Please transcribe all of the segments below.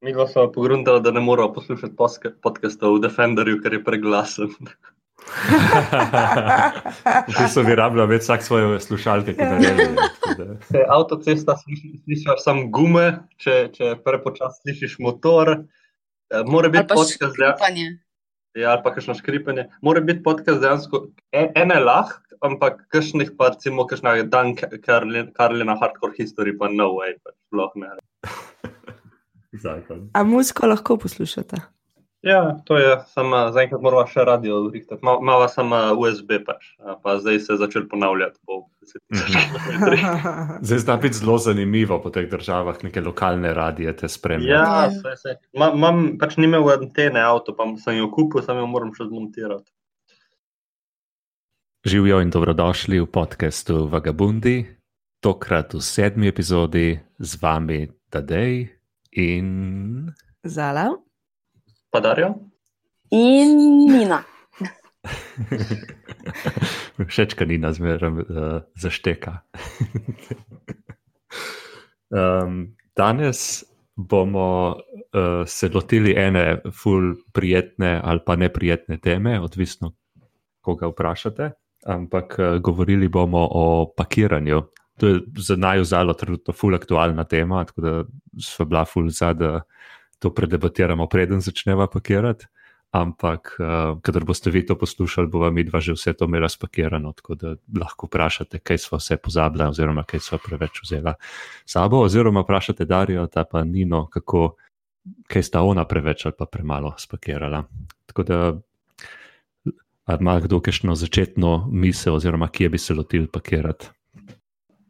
Mi smo se pogruntali, da ne moramo poslušati podcasta v Defenderju, ker je preglasen. Ti so vi rabljali več vsak svoje slušalke, da ne. Če avtocesta slišiš, slišiš samo gume, če, če prepočasno slišiš motor, eh, mora biti podcast Škripanje. Ja, ali pa kakšno škripanje. Mora biti podcast dejansko e- ene lahk, ampak kakšnih pa recimo kakšna dan Karlina Hardcore History pa no way, pač sploh ne. Zakon. A muziko lahko poslušate? Ja, to je, samo zaenkrat moramo še radio vrihtati. Ma, mava samo USB pač, a pa zdaj se je začel ponavljati po 10 tisoč kilometrih. Zdaj zna biti zelo zanimivo po teh državah, neke lokalne radije te spremljajo. Ja, vse, vse. Ma, mam, pač ni imel antene avto, pa sem jo kupil, samo jo moram še zmontirati. Živijo in dobrodošli v podkastu Vagabundi, tokrat v sedmi epizodi z vami Tadej in Zala. Pa Darjo? In Nina. Všeč, kaj ni nazmerno uh, zašteka. um, danes bomo uh, se lotili ene ful prijetne ali pa neprijetne teme, odvisno, koga vprašate. Ampak uh, govorili bomo o pakiranju. To je za naju zelo trenutno ful aktualna tema, tako da smo bila ful za, da to predebatiramo, preden začneva pakirati. Ampak, uh, kadar boste vi to poslušali, bo vam midva že vse to imela spakirano, tako da lahko vprašate, kaj smo vse pozabili, oziroma kaj smo preveč vzela sabo, oziroma vprašate Darijo, ta pa Nino, kako, kaj sta ona preveč ali pa premalo spakirala. Tako da, ali ima kdo kakšno začetno misel, oziroma kje bi se lotil pakirati?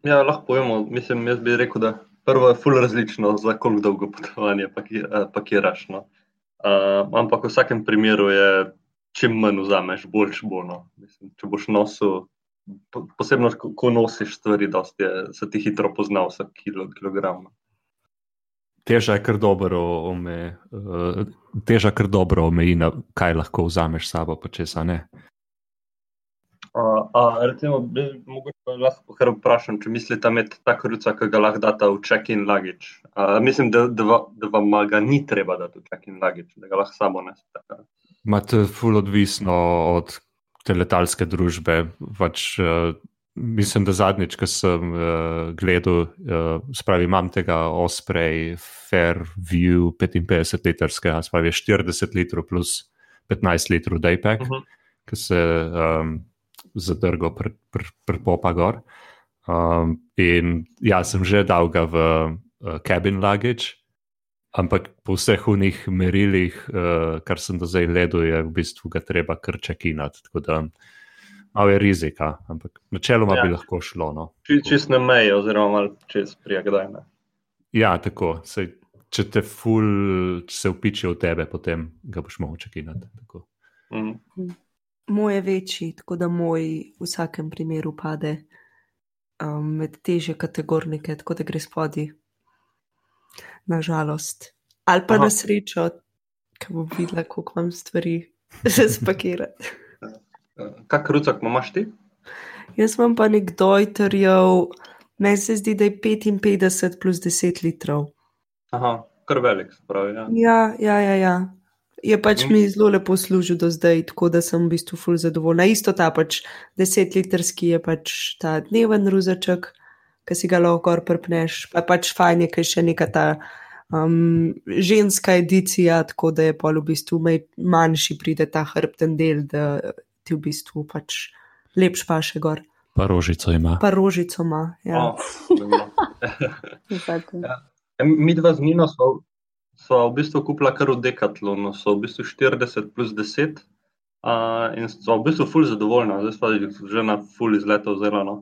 Ja, lahko povemo. Mislim, jaz bi rekel, da prvo je ful različno, za koliko dolgo potovanje eh, pakiraš. No. Uh, ampak v vsakem primeru je, čim manj vzameš, boljš bo. No. Mislim, če boš nosil, po, posebno ko, nosiš stvari, dosti je, se ti hitro pozna vsak kilo, kilogram. no. Teža je kar dobro, ome, uh, teža kar dobro omeji, kaj lahko vzameš s sabo, pa česa ne. Uh, a, recimo, bi, mogoče lahko kar vprašam, če mislite imeti tako ruca, ki ga lahko data v check-in luggage. Uh, mislim, da, da, va, da vam ga ni treba dati v check-in luggage, da ga lahko samo nesete. Imate ful odvisno od te letalske družbe. Pač, uh, mislim, da zadnjič, ko sem uh, gledal, uh, spravi, imam tega Osprey Fairview 55 litrskega, spravi 40 litrov plus 15 litrov Daypack, uh Mhm. -huh. ki se um, zadrgo pri pr, pr gor. Um, in ja, sem že dal ga v uh, cabin luggage. Ampak po vseh unih merilih, uh, kar sem do zdaj gledal, je v bistvu ga treba kar čekinati. Tako da malo je rizika, ampak načeloma ja. Bi lahko šlo. No. Či, čist na meji, oziroma čez prijagdaj. Ne. Ja, tako. Sej, če te ful, če se upiče v tebe, potem ga boš mogel čekinati. Tako. Mm. Moj je večji, tako da moj v vsakem primeru pade um, med teže kategornike, tako da gre spodaj. Nažalost. Ali pa Aha. na srečo, ki bom videla, koliko imam stvari za spakirati. Kak rucak imaš ti? Jaz imam pa nek dojterjev, meni se zdi, da je 55 plus 10 litrov. Aha, kar velik, se pravi. Ja. Ja, ja, ja. ja. Je pač Mhm. mi zelo lepo služil do zdaj, tako da sem v bistvu ful zadovoljna. Isto ta pač 10 litrski je pač ta dneven ruzaček, ki si ga lahko gor prpneš, pa pač fajn je, ker je še neka ta um, ženska edicija, tako da je pol v bistvu maj, manjši pride ta hrbten del, da ti v bistvu pač lepš pa še gor. Pa rožico ima. Pa rožico ima. Ja. Oh. Ja. Mi dva z Nino so, so v bistvu kupila kar v Decathlonu, so v bistvu 40 plus 10 uh, in so v bistvu ful zadovoljna, zdaj pa jih že na ful izletov vzela. No.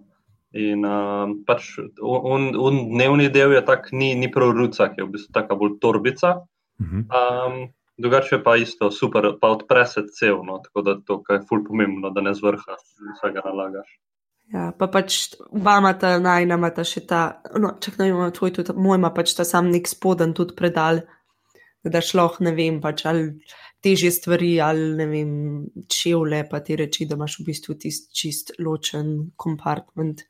In uh, pač on, on dnevni del je tak, ni, ni prav rucak, je v bistvu taka bolj torbica. Mhm. Um, drugače pa isto, super, pa odpre se cel, no, tako da to je ful pomembno, da ne z vrha vsega nalagaš. Ja, pa pač oba imata, najna imata še ta, no, čak ne vem, tvoj tudi, moj ima pač ta sam nek spoden tudi predal, da lahko, ne vem, pač ali težje stvari, ali ne vem, čevlje, pa ti reči, da imaš v bistvu tisti čist ločen kompartment.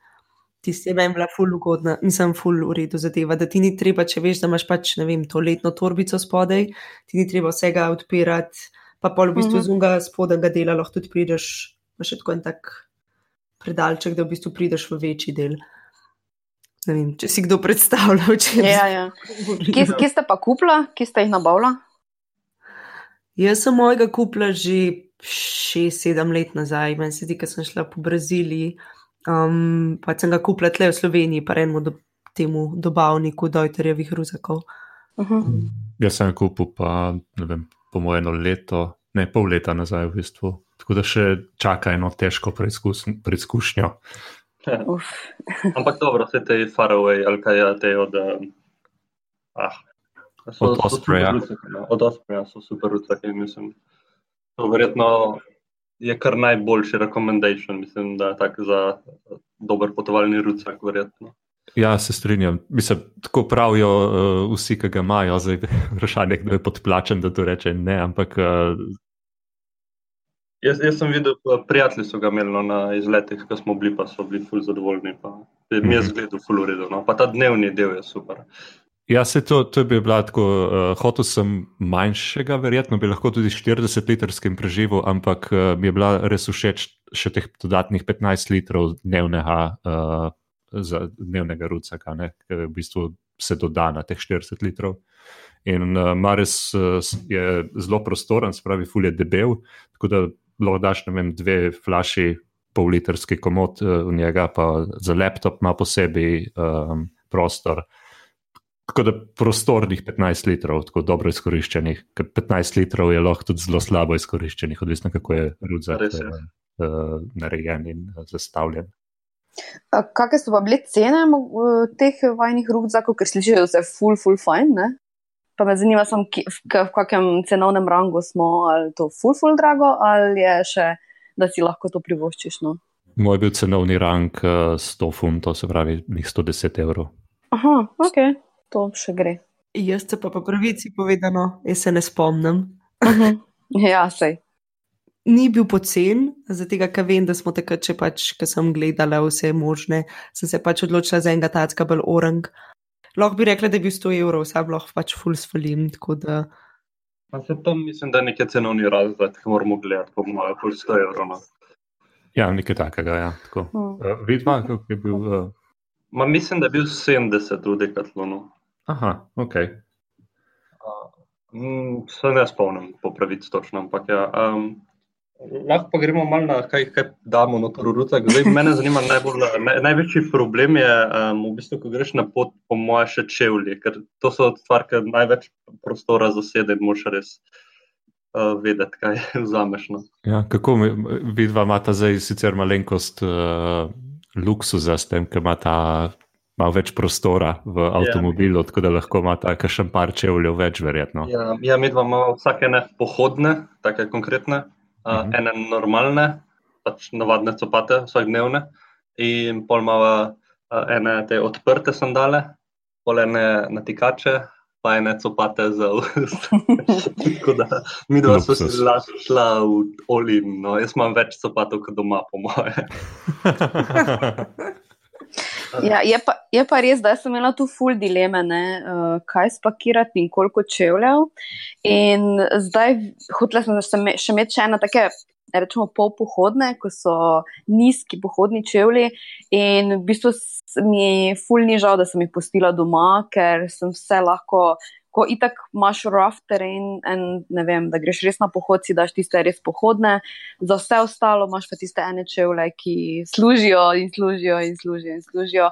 Tisti je meni bila ful ugodna, nisem ful v redu zadeva, da ti ni treba, če veš, da imaš pač, ne vem, to letno torbico spodaj, ti ni treba vsega odpirati, pa pol v bistvu Mhm. z unga spodnjega dela lahko tudi prideš, imaš še tako en tak predalček, da v bistvu prideš v večji del. Ne vem, če si kdo predstavlja, Ja, ja. Kje, kje ste pa kupila, kje ste jih nabavila? Jaz sem mojega kupila že 6-7 let nazaj, meni se zdi, ker sem šla po Braziliji. Um, pa sem ga kupila tle v Sloveniji, pa enemu do, temu dobavniku Dojterjevih ruzakov. Uh -huh. Jaz sem jo kupil, pa ne vem, po mojem eno leto, ne pol leta nazaj v bistvu. Tako da še čaka eno težko preizkus- preizkušnjo. Uf. Ampak dobro, vse te faraway ali kaj je te od. Um, ah, so, Od so Ospreja. no. Od Ospreja so super rucake, mislim. To verjetno je kar najboljši recommendation, mislim, da je tak za dober potovalni rucak, verjetno. Ja, se strinjam. Mislim, tako pravijo uh, vsi, ki ga imajo, zdaj vprašanje, kdo je podplačen, da to reče ne, ampak uh, Jaz, jaz sem videl, prijatelji so ga imeli no, na izletih, ko smo bili, pa so bili ful zadovoljni. Pa. Mi je Mhm. zgledal ful uredu, no. pa ta dnevni del je super. Ja, se to, to bi bila tako. Uh, hotel sem manjšega, verjetno bi lahko tudi 40-litrskim preživel, ampak uh, mi je bila res všeč še teh dodatnih 15 litrov dnevnega, uh, za dnevnega rucaka, ne, ki v bistvu se doda na teh 40 litrov. In uh, Maris uh, je zelo prostoren, spravi, ful je debel, tako da lahko daš, ne vem, dve flaši. Pol litrski komod uh, v njega, pa za laptop ima posebej um, prostor. Tako da prostornih 15 litrov, tako dobro izkoriščenih, ker 15 litrov je lahko tudi zelo slabo izkoriščenih, odvisno kako je rudzak je. uh, narejen in uh, zastavljen. Kakšne so pa bile cene teh vajnih rukzakov, ker slišijo, da so ful, ful fajn, ne? Pa me zanima, sam, ki, v, v kakem cenovnem rangu smo, ali to ful, ful drago, ali je še, da si lahko to privoščiš. No? Moj je bil cenovni rang uh, 100 funtov, se pravi, njih 110 evrov. Aha, ok, to še gre. Jaz se pa po pravici povedano, jaz se ne spomnim. Mhm. Ja, sej. Ni bil pocen, zato ker vem, da smo takrat, če pač, ko sem gledala vse možne, sem se pač odločila za enega tacka bolj orang. Lahko bi rekla, da je bil 100 evrov, sam lahko pač full svalim, tako da Pa se tam mislim, da je nekaj cenovni razred, ki moramo gledati, po mojem, pol 100 evrov. No. Ja, nekaj takega. Ja, tako. Mm. uh, Vidva, kako je bil. Uh, Ma mislim, da je bil 70 v Decathlonu. aha, ok. Mm, se ne spomnim po pravici točno, ampak ja. Um, lahko pa gremo malo na kaj, kaj damo na rucak. Zdaj, mene zanima najbolj, naj, največji problem je, um, v bistvu, ko greš na pot, po moje še čevlji, ker to so stvar, ki največ prostora zasede in moraš res uh, vedeti, kaj vzameš. No. Ja, kako vidva imata zdaj sicer malenkost uh, luksuza s tem, ker imata malo več prostora v avtomobilu, tako da lahko imata kakšen par čevljev več, verjetno. Ja, ja mi dva imamo vsake ne pohodne, take konkretne, uh, Mhm. ene normalne, pač navadne copate, vsakdnevne, in pol imamo uh, ene te odprte sandale, pol ene natikače, pa ene copate za usta. Tako da mi dva smo si Luksuz. šla, šla v Olin, no, jaz imam več copatov kot doma, po moje. Ja, je, pa, je pa res, da sem imela tu full dileme, ne, uh, kaj spakirati in koliko čevljev. In zdaj hotela sem še, me- še imeti še ene take, rečemo, pol pohodne, ko so nizki pohodni čevlji. In v bistvu mi je full ni žal, da sem jih pustila doma, ker sem vse lahko. Ko itak imaš rough terrain, in ne vem, da greš res na pohod, si daš tiste res pohodne, za vse ostalo imaš pa tiste ene čevlje, ki služijo in služijo in služijo. In služijo.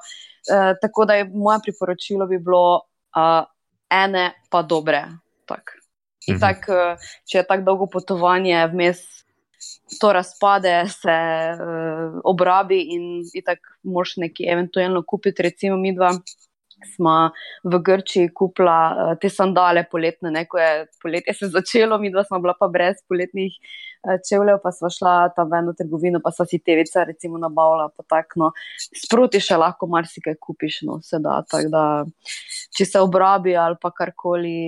Uh, tako da je moje priporočilo bi bilo uh, ene pa dobre. Tak. Mhm. tak, uh, če je tako dolgo potovanje, vmes to razpade, se uh, obrabi in tako moš nekaj eventualno kupiti, recimo mi dva. Smo v Grčiji kupila uh, te sandale poletne, ne, ko je poletje se začelo, mi dva smo bila pa brez poletnih uh, čevljev, pa smo šla tam v eno trgovino, pa so si tevice recimo nabavila, pa tako. No. Sproti še lahko marsikaj kupiš, no se da, tako da če se obrabi ali pa karkoli,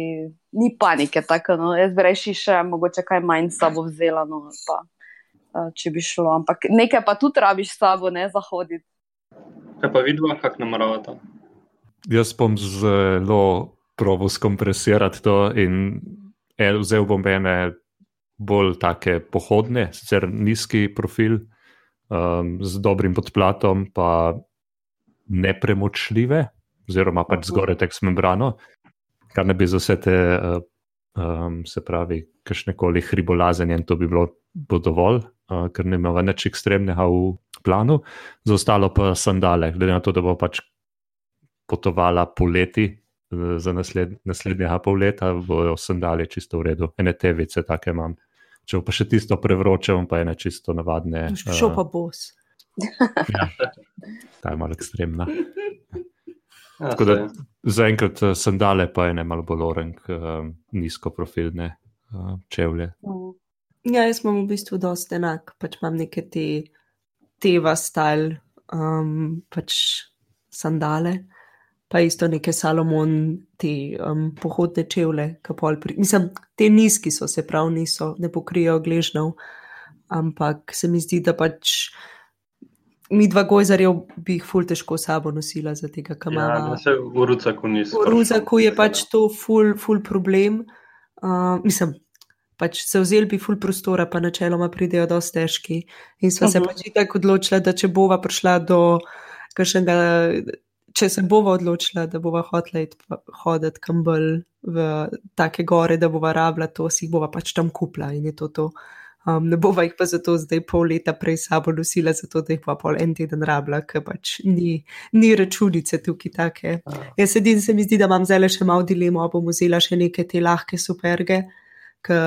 ni panike, tako no. Jaz bi reči še mogoče kaj manj sabo vzela, no, pa uh, če bi šlo, ampak nekaj pa tudi rabiš sabo, ne zahoditi. Kaj pa vidva, kako nameravate? Jaz bom zelo probo skompresirati to in en, vzel bom ene bolj take pohodne, sicer nizki profil, um, z dobrim podplatom, pa nepremočljive, oziroma pač zgoraj tekst membrano, kar ne bi za vse te, uh, um, se pravi, kakšnekoli hribolazenje, in to bi bilo bo dovolj, uh, ker ne imamo nič ekstremnega v planu, za ostalo pa sandale, glede na to, da bo pač potovala poleti. Za nasled, naslednjega pol leta bojo sandali čisto v redu, ene tevice, take imam. Če pa še tisto prevroče, pa je ne čisto navadne. Šel pa bos. Ja, ta je malo ekstremna. Ja, Tako da zaenkrat eh, sandale, pa je ne malo bolj orenk, uh, nizkoprofilne uh, čevlje. Mm. Ja, jaz imam v bistvu dosti enak, pač imam neke te teva stal, um, pač sandale, pa isto neke Salomon, te um, pohodne čevlje, kapol. Pri... Mislim, te nizki so, se prav niso, ne pokrijejo gležnjev, ampak se mi zdi, da pač mi dva gojzarjev bi jih ful težko sabo nosila, za tega Ja, kamala. da se v Rucaku nisi. V Ruzaku je pač to ful, ful problem. Uh, mislim, pač se vzeli bi ful prostora, pa načeloma pridejo dosti težki. In sva se Mhm. pač tako odločila, da če bova prišla do kakšnega, če se bova odločila, da bova hotela hoditi kam bolj v take gore, da bova rabila to, si jih bova pač tam kupila in je to to. Um, ne bova jih pa zato zdaj pol leta prej sabo nosila, zato da jih pa pol en teden rabila, ker pač ni, ni računice tukaj take. Jaz sedim, se mi zdi, da imam zdaj še malo dilemo, ali bom vzela še neke te lahke superge, ki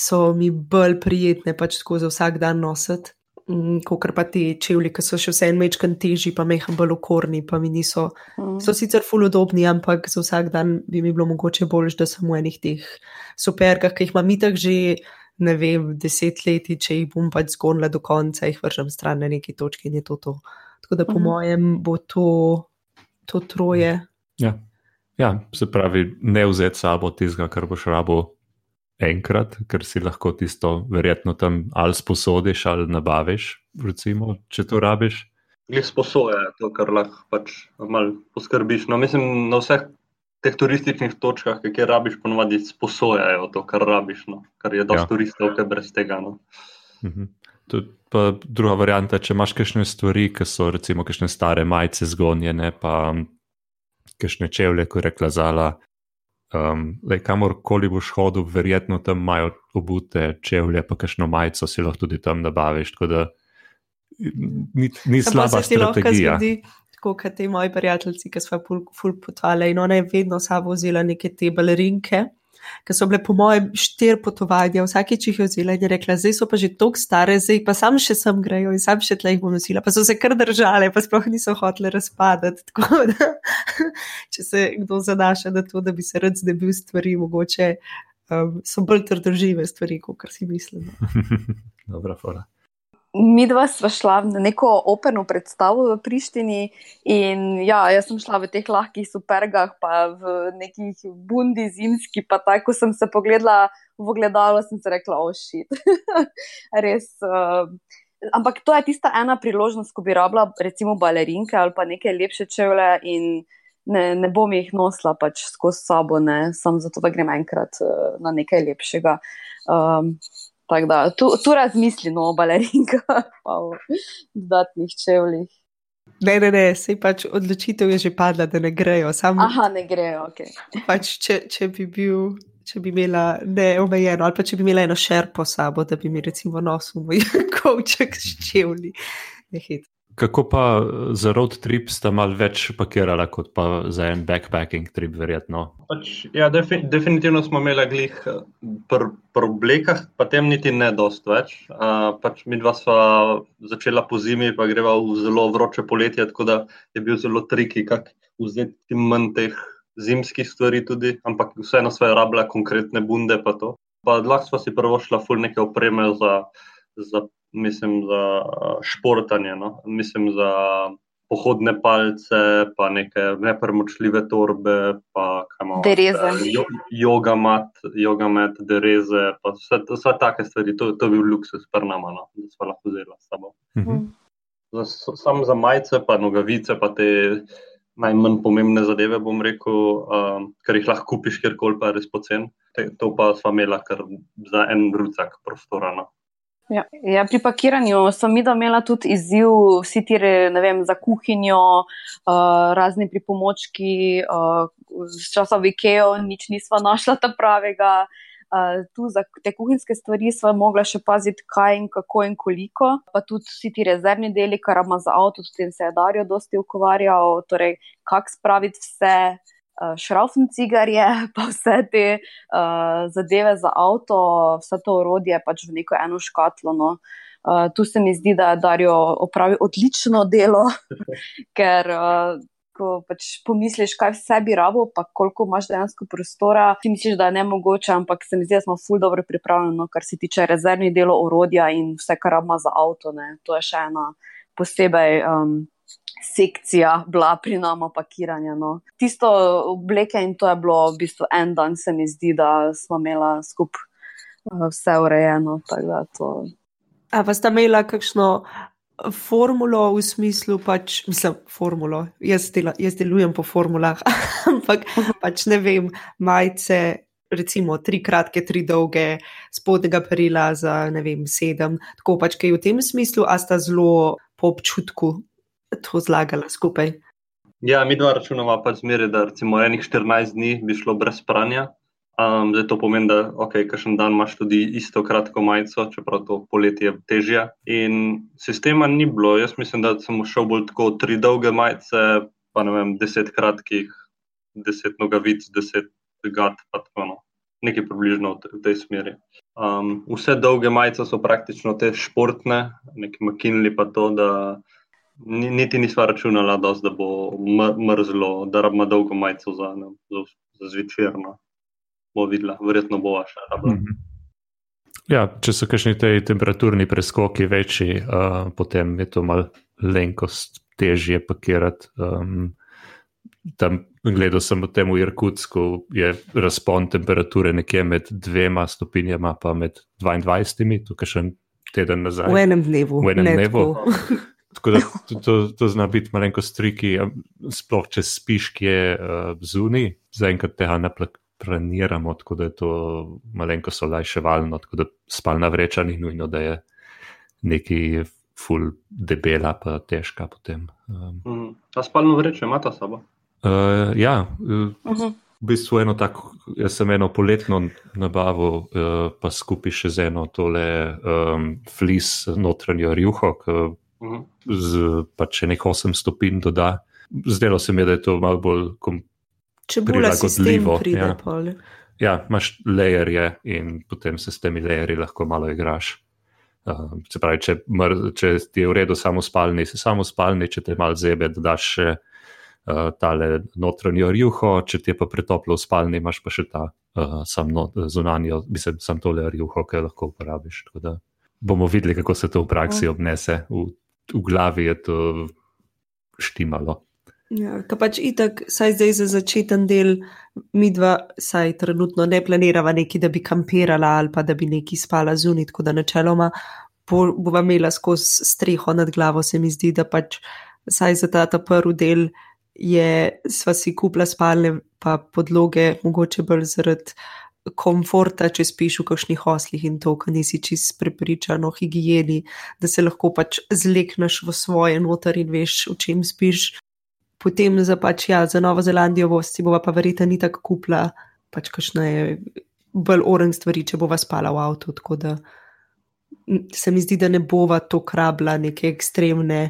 so mi bolj prijetne, pač tako za vsak dan nositi. Kot pa ti čevlji, ki so še vse en mečkan težji, pa mehan bolj okorni, pa mi niso. Mm. So sicer fulodobni, ampak za vsak dan bi mi bilo mogoče bolj, da sem v enih teh supergah, ki jih imam itak že, ne vem, deset let, če jih bom pač zgonila do konca, jih vržem stran na neki točki in je to to. Tako da po Mhm. mojem bo to, to troje. Ja. ja, se pravi, ne vzeti sabo tistega, kar boš rabo enkrat, ker si lahko tisto verjetno tam ali sposodiš ali nabaviš, recimo, če to rabiš. Glej sposoje, to, kar lahko pač malo poskrbiš. No, mislim, na vseh teh turističnih točkah, kjer rabiš, ponovadi sposojajo to, kar rabiš, no. kar je dosti Ja. turistov, ki brez tega. No. Mhm. Tudi pa druga varianta, če imaš kakšne stvari, ki so recimo kakšne stare majice zgonjene, pa kakšne čevlje, ko je rekla Zala. Um, lej, kamorkoli boš hodil, verjetno tam imajo obute čevlje, pa kakšno majico si lahko tudi tam nabaviš. Tako da ni, ni Pa slaba se ti lahko strategija. zgodi, Tako kot te moji prijatelji, ki smo ful, ful potovali, in ona je vedno sabo vzela neke te balerinke, ki so bile, po mojem, štiri potovanja, vsakeč jih je vzela in je rekla, zdaj so pa že tako stare, zdaj pa sam še sem grejo in sam še tle jih bom nosila. Pa so se kar držale, pa sploh niso hotele razpadati. Tako da, če se kdo zanaša na to, da bi se rad znebil stvari, mogoče um, so bolj trdožive stvari, kot si mislim. Dobra, fora. Mi dva sva šla na neko operno predstavo v Prištini in ja, jaz sem šla v teh lahkih supergah, pa v nekih bundi zimski, pa tako sem se pogledala v ogledalo, sem se rekla, ošit. Res. Uh, ampak to je tista ena priložnost, ko bi rabila recimo balerinke ali pa neke lepše čevlje in ne, ne bom jih nosila pač skozi sabo, ne, samo zato, da grem enkrat uh, na nekaj lepšega. Um, Tako da tu, tu razmislim o balerinkah, pa o dodatnih čevljih. Ne, ne, ne, sej pač odločitev je že padla, da ne grejo. Sam, Aha, ne grejo, ok. pač, če, če bi bil. Če bi imela neomejeno, ali pa če bi imela eno šerpo sabo, da bi mi recimo nosil moj kovček s čevlji. Ne hit. Kako pa eh, za road trip sta mal več pakirala, kot pa za en backpacking trip, verjetno? Pač, ja, defi, definitivno smo imeli glih eh, pri pr oblekah, pa tem niti ne dost več. Uh, pač mi dva sva začela po zimi, pa greva v zelo vroče poletje, tako da je bil zelo triki, kako vzeti manj teh zimskih stvari tudi, ampak vseeno sva rabila konkretne bunde pa to. Pa lahko sva si prvo šla ful neke opreme za, za mislim, za športanje, no? mislim za pohodne palce, pa neke nepremočljive torbe, pa kaj imamo. Dereze. še, Jo, yoga mat, yoga mat, dereze, pa vse, vse take stvari. To, to je bil luksus pri nama, no? da smo lahko vzeli s sabo. Mhm. Za, samo za majice, pa nogavice, pa te najmanj pomembne zadeve, bom rekel, um, ker jih lahko kupiš kjerkoli, pa je res pocen. To pa sva imela kar za en rucak prostora. No. Ja, ja, pri pakiranju sem imela tudi izziv, vsi ti vem, za kuhinjo, uh, razni pripomočki, uh, časa v IKEA, nič nisva našla ta pravega. Uh, tu za te kuhinjske stvari smo mogli še paziti, kaj in kako in koliko, pa tudi vsi ti rezervni deli, kar ima za avto, s tem se je Darijo dosti ukvarjal, torej kako spraviti vse, uh, šraufen cigarje, pa vse te uh, zadeve za avto, vse to orodje pač v neko eno škatlo. No. Uh, tu se mi zdi, da je Darijo opravil odlično delo, ker. Uh, ko pač pomisliš, kaj vse bi rabo, pa koliko imaš dejansko prostora, ti misliš, da je ne mogoče, ampak se mi zdi, da smo ful dobro pripravljeni, no, kar se tiče rezervnih delov, orodja in vse, kar ima za avto. Ne. To je še ena posebej. Um, Sekcija bila pri nama pakiranja. No. Tisto obleke in to je bilo v bistvu en dan, se mi zdi, da smo imeli skupaj uh, vse urejeno. A pa sta imela kakšno formulo v smislu, pač, mislim, formulo. Jaz, dela, jaz delujem po formulah, ampak pač ne vem, majice, recimo tri kratke, tri dolge, spodnega perila za ne vem, sedem. Tako pač, kaj v tem smislu, a sta zelo po občutku to zlagala skupaj. Ja, mi dva računamo pač zmeraj, da recimo enih 14 dni bi šlo brez pranja. Um, zdaj to pomeni, da okay, kakšen dan imaš tudi isto kratko majico, čeprav to poletje je težje. In sistema ni bilo. Jaz mislim, da sem šel bolj tako tri dolge majice, pa ne vem, deset kratkih, deset nogavic, deset gat, pa tako no. Nekaj približno v tej smeri. Um, vse dolge majice so praktično te športne, neki makinili pa to, da niti nisva računala, da bo mrzlo, da rabimo dolgo majico za, za, za zvečerno bomo videli, verjetno bo še rabila. Mhm. Ja, če so kakšni te temperaturni preskoki večji, uh, potem je to malo lenkost težje pakirati. Um, tam gledal sem v tem v Irkutsku, je razpon temperature nekje med dvema stopinjama, pa med 22, tukaj še teden nazaj. V enem dnevu. V enem dnevu. Tako da to, to, to zna biti malenkost triki, sploh če spiš, ki je uh, zunaj, zaenkrat tega ne plak treniramo, tako da je to malenkost olajševalno, tako da spalna vreča ni nujno, da je neki full debela, pa težka potem. Um, mm. A spalno vrečo imata sabo? Uh, ja, uh, uh -huh. v bistvu eno tako, jaz sem eno poletno nabavil, uh, pa skupaj še z eno tole um, flis notranjo rjuho, ki. Z pač nekaj 8 stopinj doda. Zdelo se mi je, da je to malo bolj bolj sistem pride. Ja. ja, imaš lejerje in potem se s temi lejerji lahko malo igraš. Uh, se pravi, če, mr, če ti je v redu samo spalni, si samo spalni, če te malo zebe, da daš še uh, tale notranjo rjuho, če ti je pa pretoplo v spalni, imaš pa še ta uh, sam no, zunanjo, mislim, sam tole rjuho, ki lahko uporabiš. Bomo videli, kako se to v praksi obnese. V, v glavi je to štimalo. Ja, ka pač itak, saj zdaj za začeten del, mi dva, saj trenutno ne planirava neki, da bi kampirala ali pa da bi neki spala zunit, tako da načeloma bova imela skozi streho nad glavo, se mi zdi, da pač saj za ta, ta prvi del je, sva si kupla spalne pa podloge, mogoče bolj zaradi komforta, če spiš v kakšnih oslih in to, ko nisi čist prepričan o higieni, da se lahko pač zlekneš v svoje notar in veš, v čem spiš potem za, pač, ja, za Novo Zelandijo bo si bova pa verjetno ni tako kupla, pač kakšne bolj oren stvari, če bova spala v avtu. Tako da se mi zdi, da ne bova to krabla neke ekstremne,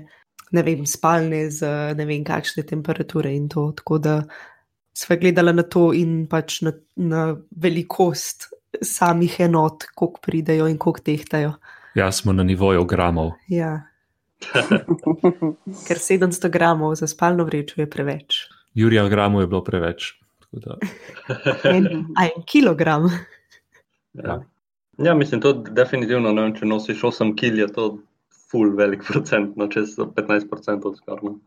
ne vem, spalne z ne vem kakšne temperature in to. Tako da sva gledala na to in pač na, na velikost samih enot, koliko pridejo in koliko tehtajo. Ja, smo na nivoju gramov. Ja. Ker 700 gramov za spalno vrečo je preveč. Jurija gramov je bilo preveč. en, en kilogram. Ja. ja, mislim, to definitivno ne vem, če nosiš 8 kg, je to full velik procent, no čez 15 procent skorno.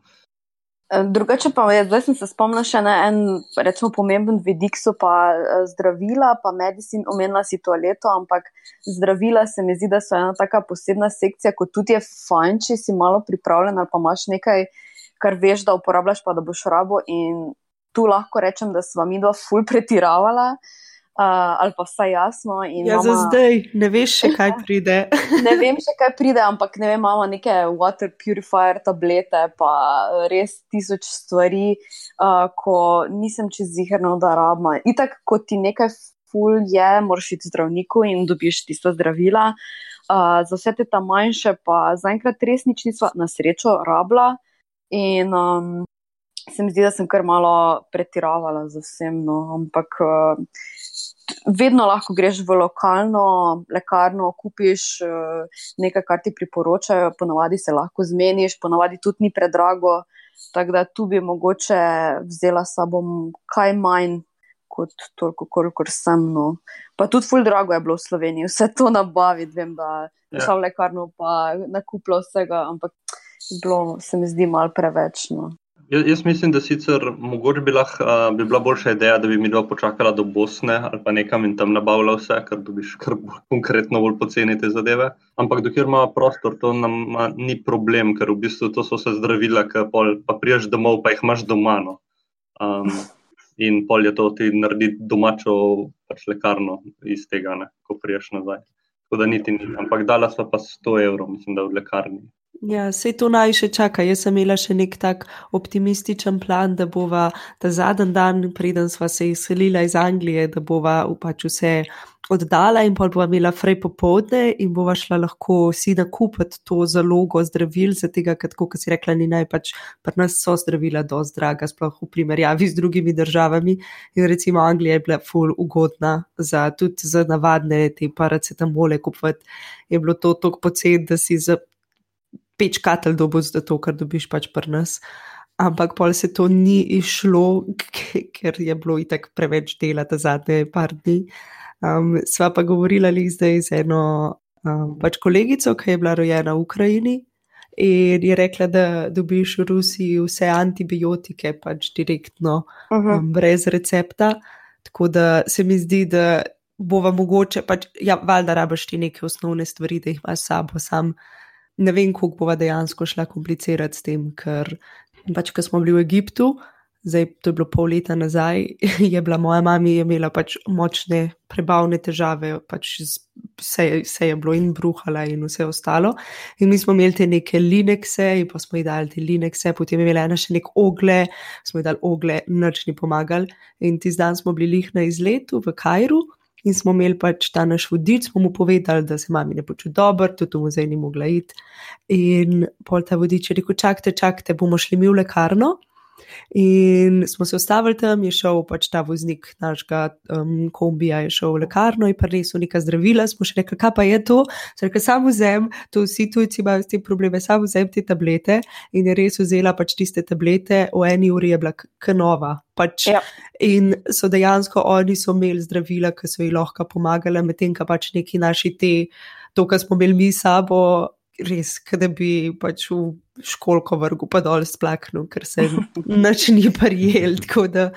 Drugače pa je, zdaj sem se spomnila še na en, recimo, pomemben vidik, so pa eh, zdravila, pa medicin, omenila si toaleto, ampak zdravila se mi zdi, da so ena taka posebna sekcija, kot tudi je fajn, če si malo pripravljen ali pa imaš nekaj, kar veš, da uporabljaš, pa da boš rabo. In tu lahko rečem, da sva mi dva ful pretiravala. Uh, ali pa vsaj jasno. Ja, mama... za zdaj ne veš, še, kaj pride. ne vem, še kaj pride, ampak ne vem, imamo neke water purifier tablete, pa res tisoč stvari, uh, ko nisem čez zigerno, da rabim. Itak, ko ti nekaj ful je, moraš iti zdravniku in dobiš tiste zdravila. Uh, za vse te tam manjše, pa zaenkrat res nič nismo na srečo rabila. In um, se mi zdi, da sem kar malo pretiravala z vsem. No. Ampak. Uh, vedno lahko greš v lokalno lekarno, kupiš uh, nekaj, kar ti priporočajo, ponavadi se lahko zmeniš, ponavadi tudi ni predrago. Tako da tu bi mogoče vzela sabo kaj manj kot toliko, kolikor sem. No. Pa tudi ful drago je bilo v Sloveniji, vse to nabaviti, vem, da je šla v lekarno pa nakupila vsega, ampak bilo se mi zdi mal preveč. No. Jaz, mislim, da sicer mogoče bi, lah, uh, bi bila boljša ideja, da bi mi dva počakala do Bosne ali pa nekam in tam nabavila vse, ker dobiš kar bolj konkretno bolj poceni te zadeve. Ampak dokler ima prostor, to nam ma, ni problem, ker v bistvu to so vse zdravila, ki pa priješ domov, pa jih imaš doma. No. Um, in pol je to ti naredi domačo pač lekarno iz tega, ne, ko priješ nazaj. Tako da niti ni, ampak dala sva pa 100 evrov, mislim, da v lekarni. Ja, vse to naj še čaka. Jaz sem imela še nek tak optimističen plan, da bova ta zadnji dan, preden sva se izselila iz Anglije, da bova pač vse oddala in pol bova imela frej popovdne in bova šla lahko si nakupiti to zalogo zdravil, zato ker, kot si rekla, ni naj pač pri nas so zdravila dosti draga, sploh v primerjavi z drugimi državami. In recimo Anglija je bila full ugodna za tudi za navadne te paracetamole kupiti. Je bilo to tako poceni, da si za peč katelj dobo za to, kar dobiš pač pri nas. Ampak pol se to ni išlo, ker je bilo itak preveč dela za zadnje par dni. Um, sva pa govorila zdaj z eno um, pač kolegico, ki je bila rojena v Ukrajini in je rekla, da dobiš v Rusiji vse antibiotike pač direktno, uh -huh. um, brez recepta. Tako da se mi zdi, da bova mogoče, pač, ja, valjda rabaš ti neke osnovne stvari, da jih imaš sabo sam ne vem, kako bova dejansko šla komplicirati s tem, ker pač, ko smo bili v Egiptu, zdaj to je bilo pol leta nazaj, je bila moja mama imela pač močne prebavne težave, pač vse, vse je bilo in bruhala in vse ostalo. In mi smo imeli te neke linekse, in pa smo ji dali te linekse, potem je imela ena še nek ogle, smo ji dali ogle, noč ni pomagali. In ti zdaj smo bili lih na izletu v Kajru. In smo imeli pač ta naš vodič, smo mu povedali, da se mami ne počuti dobro, tudi v muzej ni mogla iti. In pol ta vodič je rekel: čakajte, čakajte, bomo šli mi v lekarno. In smo se ustavili tam, je šel pač ta voznik našega um, kombija, je šel v lekarno in prinesel neka zdravila. Smo še rekli, kaj pa je to? Rekel, samo vzem, to vsi tujci imajo s tem probleme, samo vzem te tablete. In je res vzela pač tiste tablete, v eni uri je bila knova. Pač, ja. In so dejansko oni so imeli zdravila, ki so ji lahko pomagale, medtem pa pač neki naši te, to, kar smo imeli mi sabo res, da bi pač v školko vrgu pa dol splaknil, ker se nič ni prijel. Tako da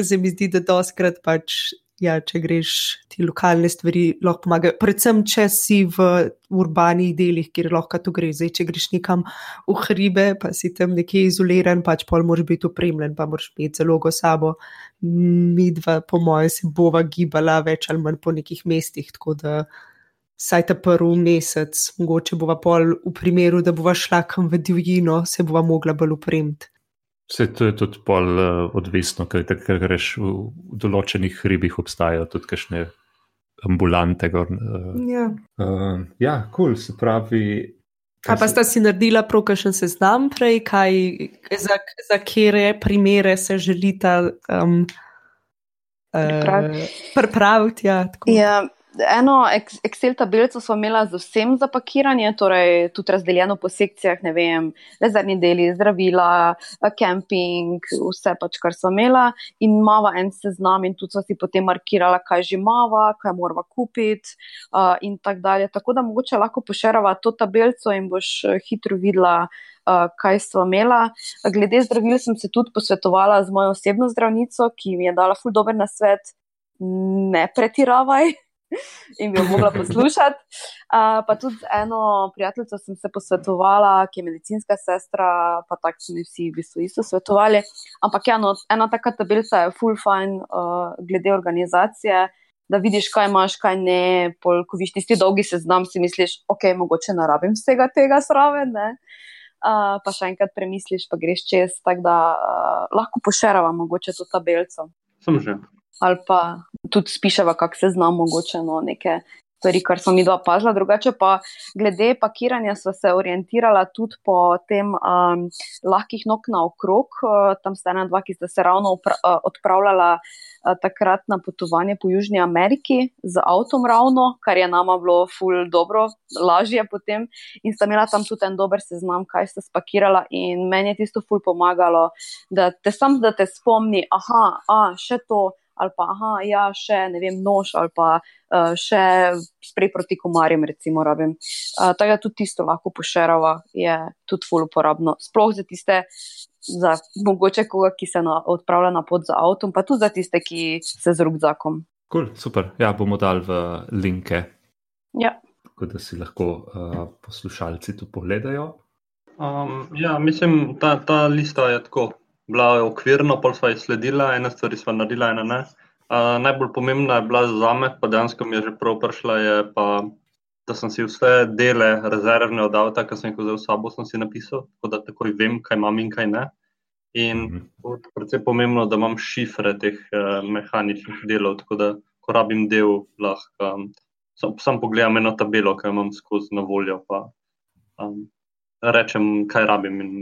se mi zdi, da doskrat pač. Ja, če greš ti lokalne stvari, lahko pomagajo. Predvsem, če si v urbanih delih, kjer lahko to gre. Zdaj, če greš nekam v hribe, pa si tam nekje izoliran, pač pol moraš biti upremljen, pa moraš imeti zalogo sabo. Mi dva, po mojem, se bova gibala več ali manj po nekih mestih, tako da saj ta prvi mesec, mogoče bova pol v primeru, da bova šla kam v divjino, se bova mogla bolj upremiti. Vse to je tudi pol uh, odvisno, ker ker greš v, v določenih hribih, obstajajo tudi kakšne ambulante. Gor, uh, ja, uh, ja, cool, se pravi. Kaj pa sta si naredila prokajšen seznam prej, kaj, za, za kere primere se želita um, uh, pripraviti? Ja, ja, eno Excel tabelico smo imeli z vsem za pakiranje, torej tudi razdeljeno po sekcijah, ne vem, rezervni deli, zdravila, kemping, vse pač, kar smo imeli. In imamo en seznam, in tudi smo si potem markirali, kaj že imamo, kaj moramo kupiti, uh, in tako dalje. Tako da mogoče lahko pošerava to tabelico in boš hitro videla. Uh, kaj smo imeli. Glede zdravil, sem se tudi posvetovala z mojo osebno zdravnico, ki mi je dala ful dober na svet, ne pretiravaj, in bi jo mogla poslušati. Uh, pa tudi eno prijateljico sem se posvetovala, ki je medicinska sestra, pa tako so vsi v bistvu isto svetovali. Ampak ja, no, ena taka tabelica je full fine uh, glede organizacije. Da vidiš, kaj imaš, kaj ne. Pol, ko vidiš tisti dolgi seznam, si misliš, ok, mogoče ne rabim vsega tega sraven. Uh, pa še enkrat premisliš, pa greš čez, tako da uh, lahko pošerava mogoče to tabelico. Sem že ali pa tudi spiševa, kako se znamo, mogoče no, neke stvari, kar smo mi dva pazila. Drugače pa glede pakiranja smo se orientirala tudi po tem um, lahkih nog na okrog. Uh, tam sta ena, dva, ki sta se ravno uh, odpravljala. Takrat na potovanje po Južni Ameriki z avtom, ravno, kar je nama bilo ful dobro, lažje potem. In sta imela tam tudi en dober seznam, kaj sta spakirala. In meni je tisto ful pomagalo, da te sam, da te spomni, aha, a, še to, ali pa aha, ja, še ne vem, nož ali pa uh, še sprej proti komarjem, recimo, rabim. Uh, tako da tudi tisto lahko pošerava, je tudi ful uporabno. Sploh za tiste, za mogoče koga, ki se na, odpravlja na pot za avtom, pa tudi za tiste, ki se z rugzakom. Cool, super. Ja, bomo dal v linke. Ja. Tako da si lahko uh, poslušalci to pogledajo. Um, ja, mislim, ta, ta lista je tako bila je okvirno, pol sva jih sledila, ena stvar sva naredila, ena ne. Uh, najbolj pomembna je bila za me, pa dejansko mi je že prav prišla, je pa, da sem si vse dele rezervne od avta, ki sem jih vzel s sabo, sem si napisal, tako da takoj vem, kaj imam in kaj ne. In -hmm. predvsem pomembno, da imam šifre teh uh, mehaničnih delov, tako da ko rabim del, lahko um, sam, sam pogledam eno tabelo, ki jo imam skozi na voljo, pa um, rečem, kaj rabim in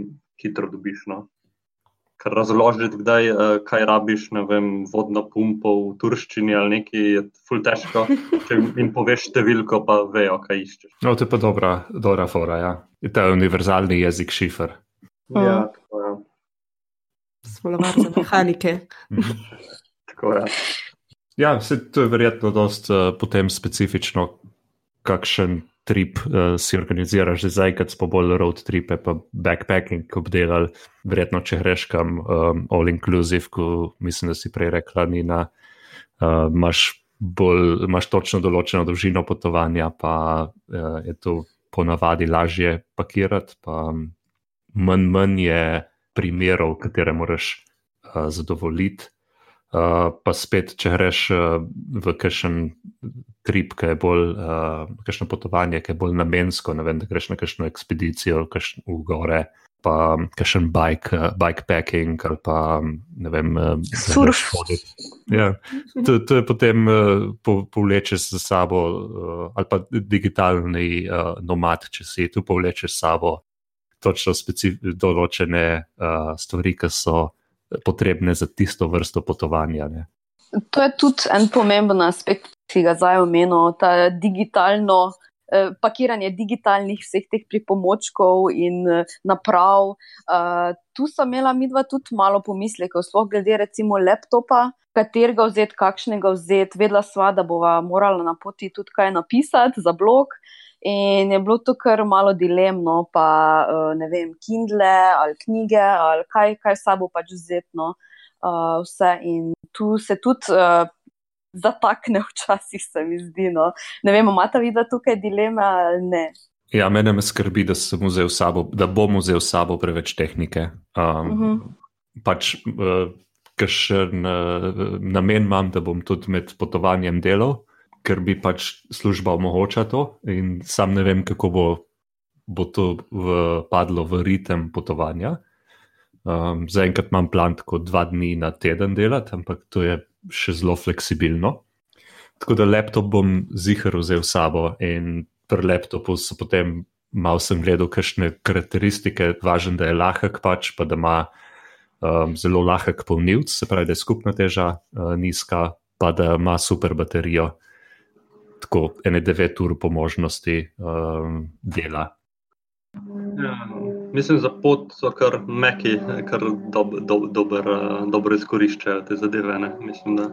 hitro dobiš. No kar razložiti, kdaj, uh, kaj rabiš, ne vem, vodno pumpo v turščini ali nekaj, je ful težko. Če jim poveš številko, pa vejo, kaj iščeš. No, to je pa dobra, dobra fora, ja. Je to univerzalni jezik šifr. Ja, tako je. Zvolovati za mehanike. tako je. Ja, se, to je verjetno dost uh, potem specifično, kakšen trip uh, si organiziraš, zdaj, kad smo bolj road tripe, pa backpacking obdelali, verjetno, če greš kam um, all inclusive, ko mislim, da si prej rekla, Nina, uh, imaš, bolj, imaš točno določeno dolžino potovanja, pa uh, je to ponavadi lažje pakirati, pa um, manj, manj je primerov, katere moraš uh, zadovoljiti. Uh, pa spet, če greš uh, v kakšen trip, ki je bolj, uh, kakšno potovanje, ki je bolj namensko, ne vem, da greš na kakšno ekspedicijo v gore, pa kakšen bike, uh, bikepacking ali pa ne vem, surf. Ja, to, to je potem uh, povlečeš za sabo, uh, ali pa digitalni uh, nomad, če si tu povlečeš za sabo točno določene uh, stvari, ki so potrebne za tisto vrsto potovanja. Ne. To je tudi en pomemben aspekt, ki ga zdaj omenjamo, ta digitalno. Eh, pakiranje digitalnih vseh teh pripomočkov in eh, naprav. Uh, tu sem imela mi dva tudi malo pomislekov, sploh glede recimo laptopa, katerega vzeti, kakšnega vzeti. Vedela sva, da bova morala na poti tudi kaj napisati za blog. In je bilo to kar malo dilemno, pa uh, ne vem, Kindle ali knjige ali kaj, kaj sabo pač vzetno. Uh, vse in tu se tudi uh, zatakne, včasih se mi zdi. No. Ne vem, imate vi da tukaj dileme ali ne? Ja, mene me skrbi, da, sabo, da bom vzel s sabo preveč tehnike. Um, uh mhm. -huh. Pač, uh, ker še uh, namen imam, da bom tudi med potovanjem delal ker bi pač služba omogočala to, in sam ne vem, kako bo, bo to v, padlo v ritem potovanja. Um, Zaenkrat imam plan tako dva dni na teden delati, ampak to je še zelo fleksibilno. Tako da laptop bom zihar vzel s sabo in pri laptopu so potem malo sem gledal, kakšne karakteristike, važno, da je lahek pač, pa da ima um, zelo lahek polnilc, se pravi, da je skupna teža uh, nizka, pa da ima super baterijo. Tako ene devet ur po možnosti um, dela. Ja, mislim, za pot so kar meki, kar dob, dob, dober, uh, dobro izkoriščajo te zadeve. Ne? Mislim, da.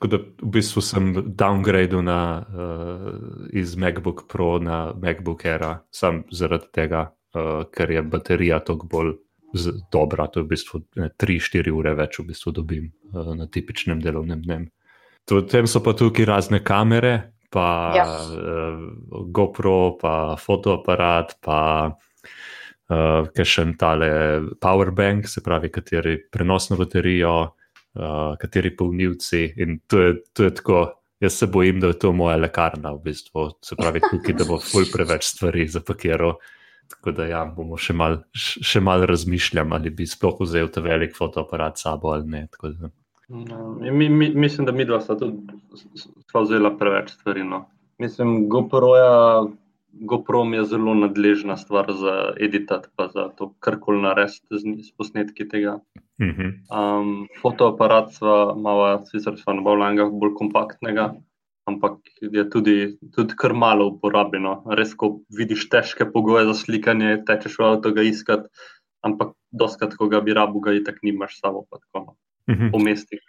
Tako da v bistvu sem downgradil na, uh, iz MacBook Pro na MacBook Air, sam zaradi tega, uh, ker je baterija toliko bolj dobra. To je v bistvu 3-4 ure več, v bistvu dobim uh, na tipičnem delovnem dnevu. Potem so pa tukaj razne kamere, pa ja. uh, GoPro, pa fotoaparat, pa uh, še en tale powerbank, se pravi, kateri prenosno baterijo, uh, kateri polnilci. In to je, to je tako, jaz se bojim, da je to moja lekarna, v bistvu. Se pravi, tukaj, da bo ful preveč stvari zapakiral. Tako da ja, bomo še malo mal razmišljali, ali bi sploh vzel ta velik fotoaparat s sabo ali ne. No, mi, mi, mislim, da mi dva sta tudi vzela preveč stvari. No. Mislim, GoPro, ja, GoPro je zelo nadležna stvar za editat, pa za to karkoli narediti z, z posnetki tega. Um, fotoaparat sva malo, sicer sva na bolj, kompaktnega, ampak je tudi, tudi kar malo uporabljeno. Res, ko vidiš težke pogoje za slikanje, tečeš v avto ga iskati, ampak doskrat, ko ga bi rabu, ga itak nimaš samo. No po mestih.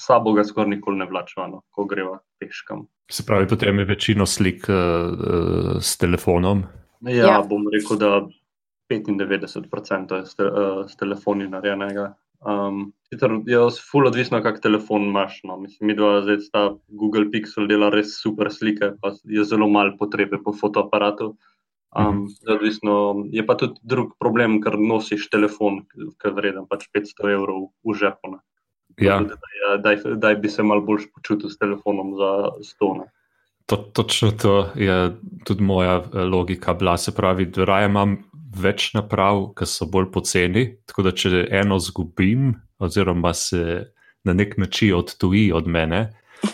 Sabo ga skoraj nikoli ne vlačemo, ko greva peškam. Se pravi, potem je večino slik uh, s telefonom. Ja, ja, bom rekel, da 95% je s, te, uh, s telefoni narejenega. Um, je zelo odvisno, kak telefon imaš. No. Mislim, da zdaj ta Google Pixel dela res super slike, pa je zelo malo potrebe po fotoaparatu. Um, odvisno, je pa tudi drug problem, ker nosiš telefon, ki je vreden pač 500 evrov v žepu. Ja. Da bi se malo bolj počutil s telefonom za stone. To, točno to je tudi moja eh, logika bila. Se pravi, da raje imam več naprav, ki so bolj poceni. Tako da, če eno zgubim, oziroma se na nek način odtuji od mene,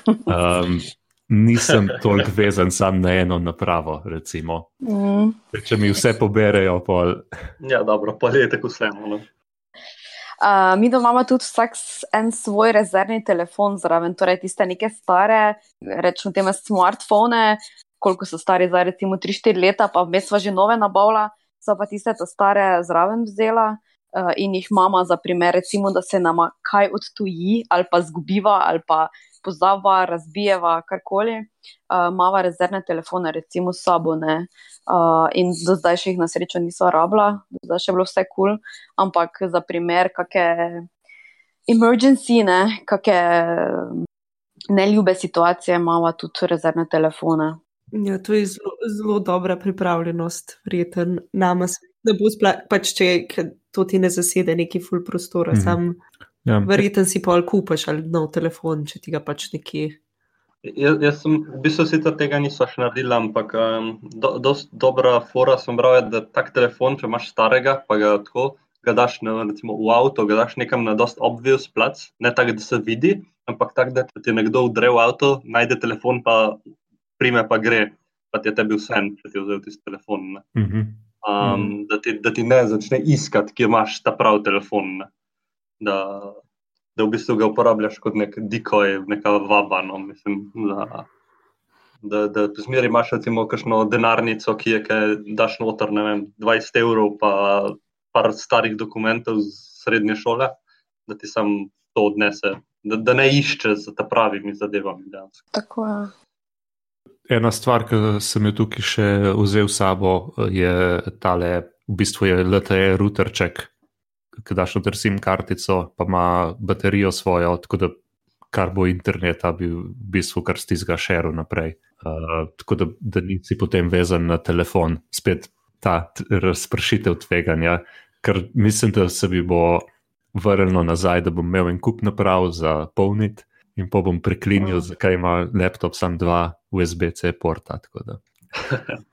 um, nisem toliko vezan sam na eno napravo. Mm. Če mi vse poberejo, pol. Ja, dobro, pa je tako vseeno. Uh, mi doma imamo tudi vsak en svoj rezervni telefon zraven, torej tiste neke stare, rečemo teme smartfone, koliko so stari zdaj, recimo 3-4 leta, pa vmes smo že nove nabavila, so pa tiste ta stare zraven vzela uh, in jih mama za primer, recimo, da se nama kaj odtuji ali pa zgubiva ali pa pozava, razbijeva, karkoli, uh, mava rezervne telefone, recimo s sabo. Uh, in do zdaj še jih na srečo niso rabila, do zdaj še bilo vse kul, cool, ampak za primer, kakšne emergency, ne, kakšne neljube situacije, imamo tudi rezervne telefone. Ja, to je zelo, zelo dobra pripravljenost, vreten nama, da bo sploh, pač če to ti ne zasede neki full prostora, mm sam Ja. Verjetno si pa kupaš ali nov telefon, če ti ga pač nekje. Jaz, jaz sem v bistvu sicer tega niso še naredila, ampak um, do, dost dobra fora sem bral, da tak telefon, če imaš starega, pa ga tako, ga daš ne, recimo, v avto, ga daš nekam na dost obvious plac, ne tako, da se vidi, ampak tako, da ti nekdo vdre v avto, najde telefon, pa prime pa gre, pa ti je tebi vse, če ti je vzel tisti telefon. Mm -hmm. um, da, ti, da ti ne začne iskati, kje imaš ta pravi telefon. Ne da, da v bistvu ga uporabljaš kot nek dikoj, neka vaba. No, mislim, da, da, da zmeraj imaš recimo kakšno denarnico, ki je kaj daš noter, ne vem, 20 evrov, pa par starih dokumentov z srednje šole, da ti sam to odnese, da, da ne išče za ta pravimi zadevami. Tako je. Ena stvar, ki sem jo tukaj še vzel s sabo, je tale, v bistvu je LTE routerček, ki daš noter SIM kartico, pa ima baterijo svojo, tako da kar bo interneta, bi v bistvu kar stizga šeru naprej. Uh, tako da, da nisi potem vezan na telefon, spet ta razpršitev tveganja, ker mislim, da se bi bo vrnilo nazaj, da bom imel en kup naprav za polniti. In pa bom preklinil, zakaj ima laptop samo dva USB-C porta.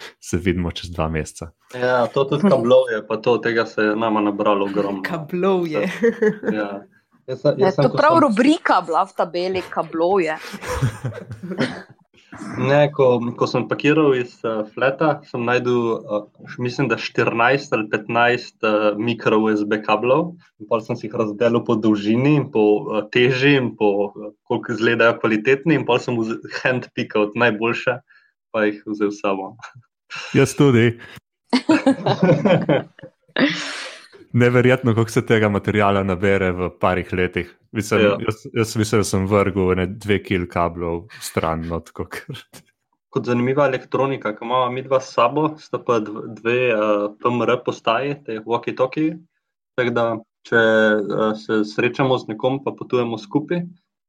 se vidimo čez dva meseca. Ja, to tudi kablov je, pa to, tega se je nama nabralo ogromno. Kablov je. Ja. Jaz, jaz ja, sem, to je prav sem... rubrika, bila v tabeli, kablov je. Ne, ko, ko sem pakiral iz uh, fleta, sem najdel, uh, mislim, da 14 ali 15 uh, mikro USB kablov. Pa sem si jih razdelil po dolžini, po uh, teži in po uh, koliko izgledajo kvalitetni, in pa sem handpikal najboljše, pa jih vzel samo. Jaz tudi. Neverjetno, kako se tega materijala nabere v parih letih. Mislim, ja. jaz, jaz mislim, da sem vrgel ne dve kil kablov stran. No, Kot zanimiva elektronika, ki imamo mi dva s sabo, sta pa dve uh, PMR postaji, te walkie-talkie. Tako da, če uh, se srečamo z nekom, pa potujemo skupaj,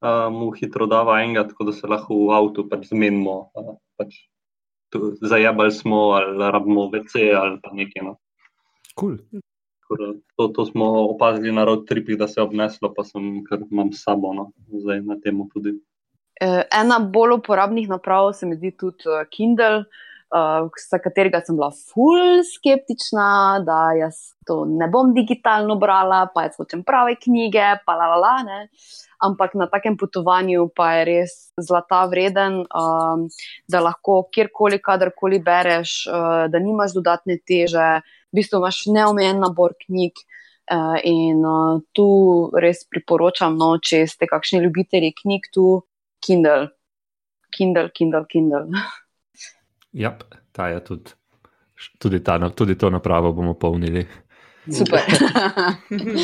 uh, mu hitro dava enega, tako da se lahko v avtu pač zmenimo. Uh, pač Zajabali smo, ali rabimo VC, ali pa nekaj. No. Cool. To, to smo opazili na road tripih, da se je obneslo, pa sem kar imam s sabo, no, zdaj na tem tudi. E, ena bolj uporabnih naprav se mi zdi tudi e, Kindle, za uh, katerega sem bila ful skeptična, da jaz to ne bom digitalno brala, pa jaz hočem prave knjige, pa la la la. Ne. Ampak na takem potovanju pa je res zlata vreden, um, da lahko kjerkoli, kadarkoli bereš, uh, da nimaš dodatne teže v bistvu imaš neomejen nabor knjig. Uh, in uh, tu res priporočam, no, če ste kakšni ljubitelji knjig, tu Kindle, Kindle, Kindle. Kindle. Ja, ta je tudi, tudi, ta, tudi to napravo bomo polnili. Super.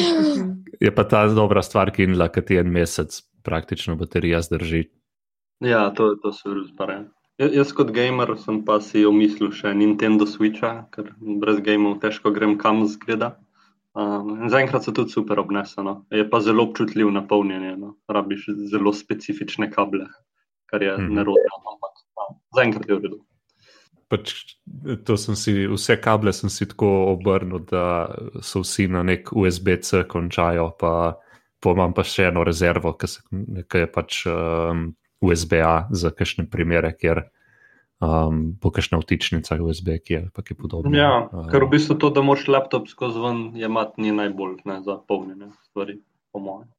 je pa ta dobra stvar, Kindle, ki ti en mesec praktično baterija zdrži. Ja, to, to se res pare. Jaz kot gamer sem pa si omislil še Nintendo Switcha, ker brez gameov težko grem kam zgleda. Um, Zaenkrat so tudi super obneseno, je pa zelo občutljiv na polnjenje. No. Rabiš zelo specifične kable, kar je mm -hmm. nerodno, ampak zaenkrat je v redu. Pač, si, vse kable sem si tako obrnil, da so vsi na nek USB-C končajo, pa, pa imam pa še eno rezervo, ki je pač. Um, USB-A za kakšne primere, kjer um, po kakšne vtičnicah USB, ki je pač podobno. Ja, uh, ker v bistvu to, da moš laptop skozi ven jemati, ni najbolj ne, za polnjene stvari, po mojem.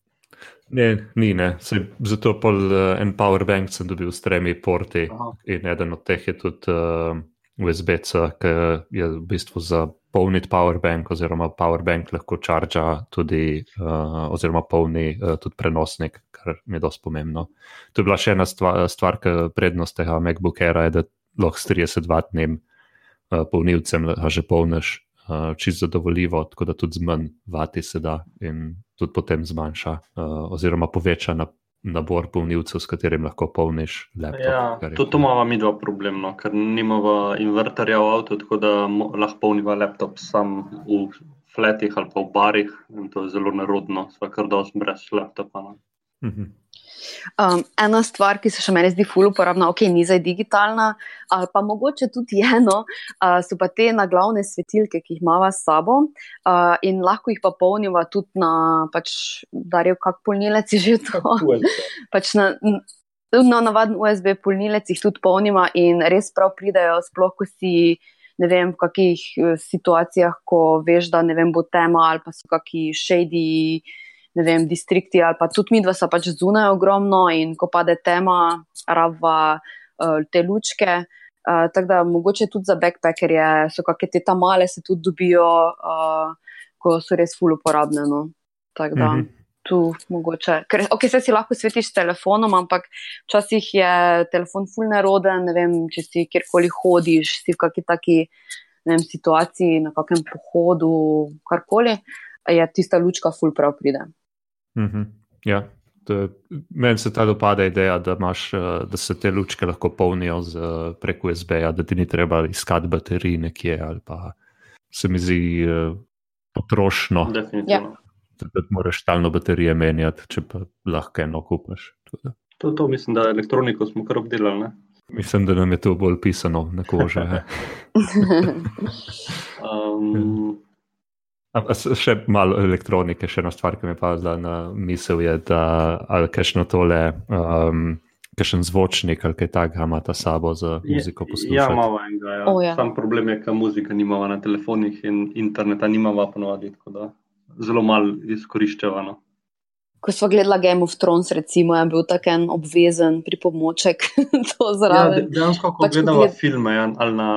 Ne, ni ne. Sej, zato pol uh, en powerbank sem dobil s tremi porti Aha. in eden od teh je tudi uh, USB-C, ki je v bistvu za polniti powerbank, oziroma powerbank lahko čarža tudi, uh, oziroma polni uh, tudi prenosnik, kar mi je dosti pomembno. To je bila še ena stvar, stvar ki prednost tega MacBook Aira, je, da lahko s 30-vatnim uh, polnilcem že polniš uh, čisto zadovoljivo, tako da tudi z manj vati se da in tudi potem zmanjša, uh, oziroma poveča na nabor polnilcev, s katerim lahko polniš laptop. Ja, to, to imamo mi dva problema, ker nimamo inverterja v avtu, tako da lahko polniva laptop sam v fletih ali pa v barih in to je zelo nerodno, svakar dosti brez laptopa. No. Um, ena stvar, ki se še meni zdi ful uporabna, ok, ni zdaj digitalna, ali pa mogoče tudi eno, uh, so pa te naglavne svetilke, ki jih imamo s sabo uh, in lahko jih pa polnimo tudi na, pač, da je kak polnilec že to. pač na, na navaden USB polnilec jih tudi polnimo in res prav pridajo, sploh ko si. Ne vem, v kakih uh, situacijah, ko veš, da ne vem, bo tema ali pa so kakšni shady ne vem, distrikti ali pa tudi mi dva sta pač zunaj ogromno in ko pade tema, rava uh, te lučke. Uh, tako da mogoče tudi za backpackerje so kakšne te tam male, se tudi dobijo, uh, ko so res ful uporabne. No. Tako da mm -hmm. tu mogoče. Ker okay, se si lahko svetiš s telefonom, ampak včasih je telefon ful neroden, ne vem, če si kjerkoli hodiš, si v kakšni taki vem, situaciji, na kakem pohodu, karkoli, je tista lučka ful prav pride. Mm -hmm. Ja, meni se ta dopada ideja, da, imaš, eh, da se te lučke lahko polnijo z, preko USB-ja, da ti ni treba iskati baterij nekje ali pa se mi zdi uh, potrošno. Ja. Da moraš stalno baterije menjati, če pa lahko eno kupaš. To, to mislim, da elektroniko smo kar obdelali. Ne? Mislim, da nam je to bolj pisano na kože. um, Še malo elektronike, še ena stvar, ki mi je padla na misel, je, da ali kajšno tole, um, kajšen zvočnik ali kaj takega ima ta sabo za muziko poslušati. Ja, malo enega. Ja. Oh, ja. Sam problem je, ker muzika nimava na telefonih in interneta nimava ponovadi, tako da zelo malo izkoriščevano. ko smo gledali Game of Thrones, recimo, je bil tak en obvezen pripomoček. ja, dejansko, ko pač gledamo gled... filme ja, ali, na,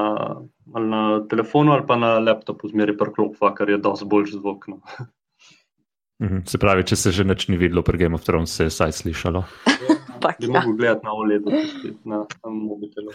ali na telefonu ali pa na laptopu, zmeri prklopva, ker je dosti boljši zvok. No. Mhm, se pravi, če se že neč ni videlo pri Game of Thrones, se je saj slišalo. Ja, ne mogu gledati na OLED-u, na, na mobitelu.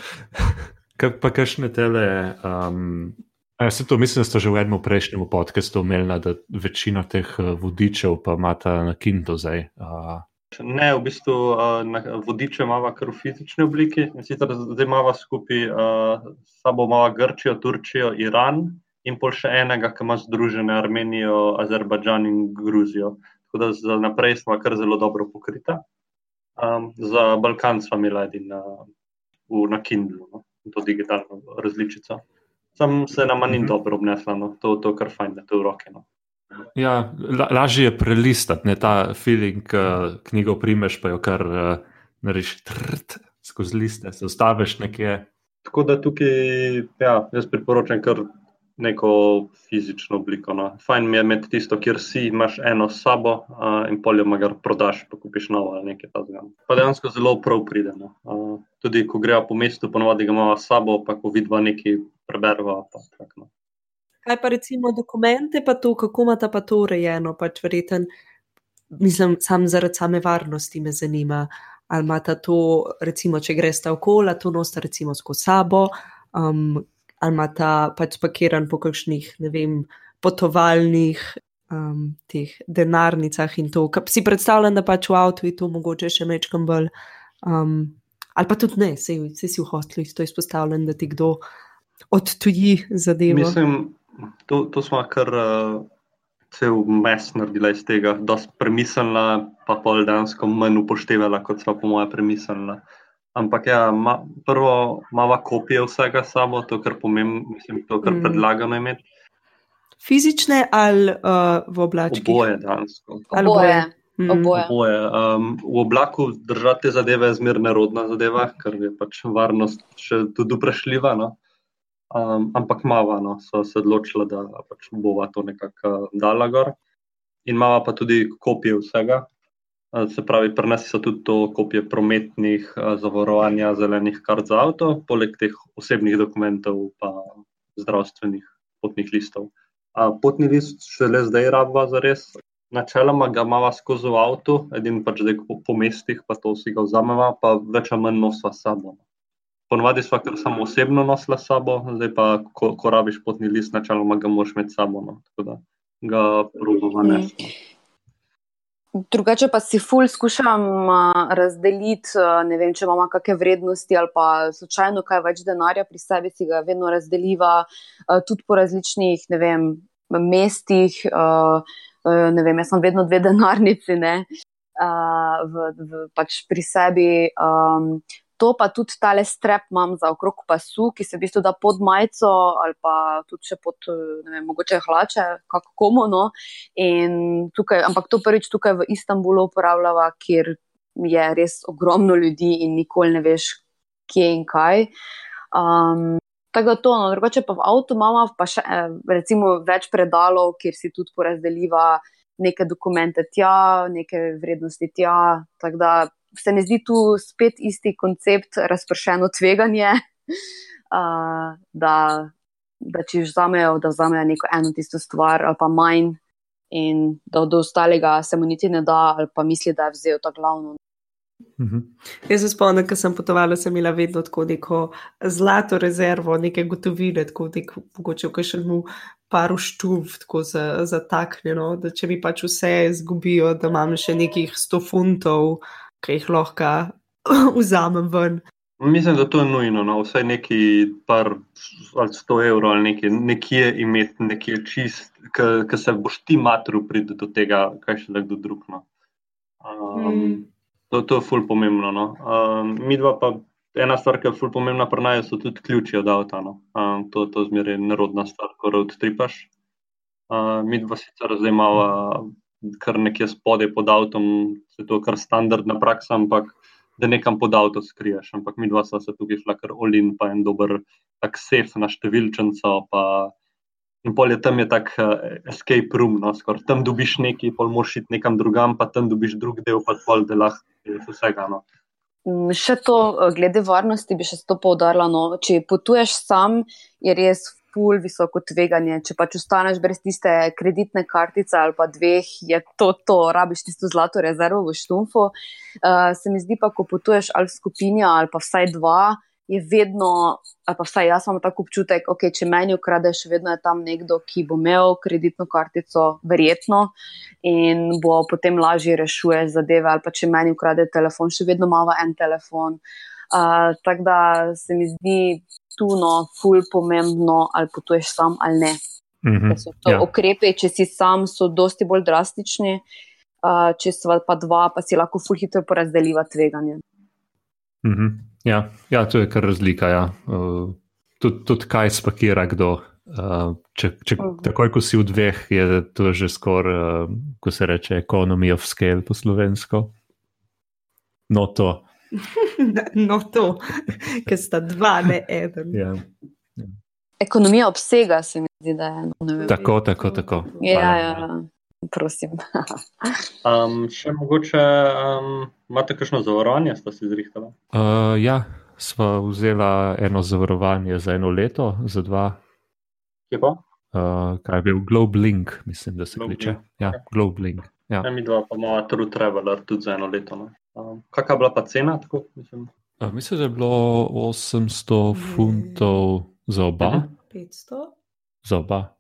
Kaj pa kakšne tele um, Ja, se to mislim, da ste že v enem prejšnjem podkastu omenili, da večina teh eh, vodičev pa imata na Kindle zdaj. Uh. Ne, v bistvu uh, vodiče imamo kar v fizični obliki. Sicer zdaj imamo skupaj uh, sabo imamo Grčijo, Turčijo, Iran in pol še enega, ki ima združene Armenijo, Azerbajdžan in Gruzijo. Tako da za naprej smo kar zelo dobro pokrita. Um, za Balkan smo imeli na, na Kindlu, no, to digitalno različico. Sam se nam ni mm -hmm. dobro obnesla, no. to je kar fajn, da je to v roke. No. Ja, la, lažje je prelistati, ne ta feeling, uh, knjigo primeš, pa jo kar uh, narediš skozi liste, se ustaviš nekje. Tako da tukaj, ja, jaz priporočam kar neko fizično obliko. No. Fajn mi je imeti tisto, kjer si imaš eno sabo uh, in polje magar prodaš, pa kupiš novo ali nekaj takega. Pa dejansko zelo prav pride. No. Uh, tudi ko grejo po mestu, ponovadi ga imamo sabo, pa ko vidva nekaj preberva. Pa, tak, no. Kaj pa recimo dokumente, pa to, kako ima ta pa to urejeno, pač verjeten, mislim, sam zaradi same varnosti me zanima. Ali ima ta to, recimo, če greš ta okolje, to nosta recimo skozi sabo, um, ali ima ta pač spakiran po kakšnih, ne vem, potovalnih um, teh denarnicah in to. Kaj si predstavljam, da pač v avtu je to mogoče še mečkam bolj. Um, ali pa tudi ne, se si v hostlu izpostavljen, da ti kdo odtuji zadevo. Mislim, to, to smo kar uh, cel mes naredili iz tega, da smo premislili, pa pol dansko manj upoštevali, kot smo po mojem premislili. Ampak ja, ma, prvo imamo kopije vsega samo, to, kar pomembno, mislim, to, kar mm. predlagano imeti. Fizične ali uh, v oblački? Oboje, dansko. Oboje. Mm. Oboje. Oboje. Um, v oblaku držati zadeve je zmerno nerodna zadeva, ker je pač varnost še tudi vprašljiva. No? Um, ampak mava, no, so se odločili, da pač bova to nekako dala gor. In mava pa tudi kopije vsega. Se pravi, pri nas so tudi to kopije prometnih zavarovanja, zelenih kart za avto, poleg teh osebnih dokumentov, pa zdravstvenih potnih listov. A potni list še le zdaj rabva za res. Načeloma ga imamo skozi avto, edin pač zdaj po, po mestih, pa to si ga vzameva, pa več ali manj nosva sabo. No. Ponovadi smo kar samo osebno nosila sabo, zdaj pa, ko, ko rabiš potni list, načeloma ga moraš imeti sabo. No. Tako da ga probujemo ne. Drugače pa si ful skušam razdeliti, ne vem, če imamo kakšne vrednosti ali pa slučajno kaj več denarja pri sebi, si ga vedno razdeliva tudi po različnih, ne vem, mestih. Ne vem, jaz sem vedno dve denarnici, ne, uh, v, v, pač pri sebi. Um, to pa tudi tale strep imam za okrog pasu, ki se v bistvu da pod majico ali pa tudi še pod, ne vem, mogoče hlače, kako komu. No. Tukaj, ampak to prvič tukaj v Istanbulu uporabljava, kjer je res ogromno ljudi in nikoli ne veš, kje in kaj. Um, Tako da to, no, drugače pa v avtu imamo pa še eh, recimo več predalov, kjer si tudi porazdeliva neke dokumente tja, neke vrednosti tja. Tako da se ne zdi tu spet isti koncept, razpršeno tveganje, uh, da, da če vzamejo, da vzamejo neko eno tisto stvar ali pa manj, in da do ostalega se mu niti ne da, ali pa misli, da je vzel to glavno. Mhm. Jaz se spomnim, da sem potovala, sem imela vedno tako neko zlato rezervo, nekaj gotovine, tako neko, mogoče v kažem paru štuv, tako zataknjeno, za da če mi pač vse izgubijo, da imam še nekih 100 funtov, uh, ki jih lahko vzamem ven. Mislim, da to je nujno, no? vsaj neki par ali sto evrov ali nekaj, nekje imeti, nekje čist, ki se boš ti matru priti do tega, kaj še nekdo drug. No? Um, mm. to, to je ful pomembno. No? Um, mi dva pa, ena stvar, ki je ful pomembna pri nas, so tudi ključi od avta. No? Um, to, to zmeraj nerodna stvar, ko road tripaš. Uh, mi dva sicer zdaj imamo kar nekje spodaj pod avtom, se to je kar standardna praksa, ampak da nekam pod avto skriješ. Ampak mi dva sva se tukaj šla kar olin, pa en dober tak sef na številčnico, pa In pol je tam je tak uh, escape room, no, skoraj tam dobiš nekaj, pol moraš iti nekam drugam, pa tam dobiš drug del, pa pol da lahko vsega. No. Mm, Še to, eh, glede varnosti, bi še to poudarila. No. Če potuješ sam, je res ful visoko tveganje. Če pač ostaneš brez tiste kreditne kartice ali pa dveh, je to, to rabiš tisto zlato rezervo v štumfu. Uh, se mi zdi pa, ko potuješ ali v skupini ali pa vsaj dva, je vedno, ali pa vsaj jaz imam tako občutek, ok, če meni ukradeš, vedno je tam nekdo, ki bo imel kreditno kartico, verjetno, in bo potem lažje rešuje zadeve, ali pa če meni ukrade telefon, še vedno ima en telefon. Uh, Tako da se mi zdi tu no, ful pomembno, ali potuješ sam ali ne. Ker so to ja. ukrepe, če si sam, so dosti bolj drastični, uh, če sva pa dva, pa si lahko ful hitro porazdeliva tveganje. Mhm. Ja, ja, to je kar razlika. Ja. Uh, tudi, tudi kaj spakira kdo. Uh, če, če, Mhm. takoj, ko si v dveh, je to že skoraj, uh, ko se reče, economy of scale po slovensko. No, to. No, to, ker sta dva, ne eden. Ja. Ekonomija obsega se mi zdi, da je eno. ne vem. Tako, tako, tako. Ja, Hvala. ja, prosim. Um, še mogoče um, imate kakšno zavarovanje, ste si zrihtali? Uh, ja, sva vzela eno zavarovanje za eno leto, za dva. Kje pa? Uh, kaj je bil Globe Link, mislim, da se Globe kliče. Link, Ja, ok. Globe Link. Ja. Ja, mi dva pa imamo True Traveler tudi za eno leto. No. Um, kakšna je bila pa cena? Tako, mislim? Uh, mislim, da je bilo 800 funtov za oba. Mhm. 500, Za oba.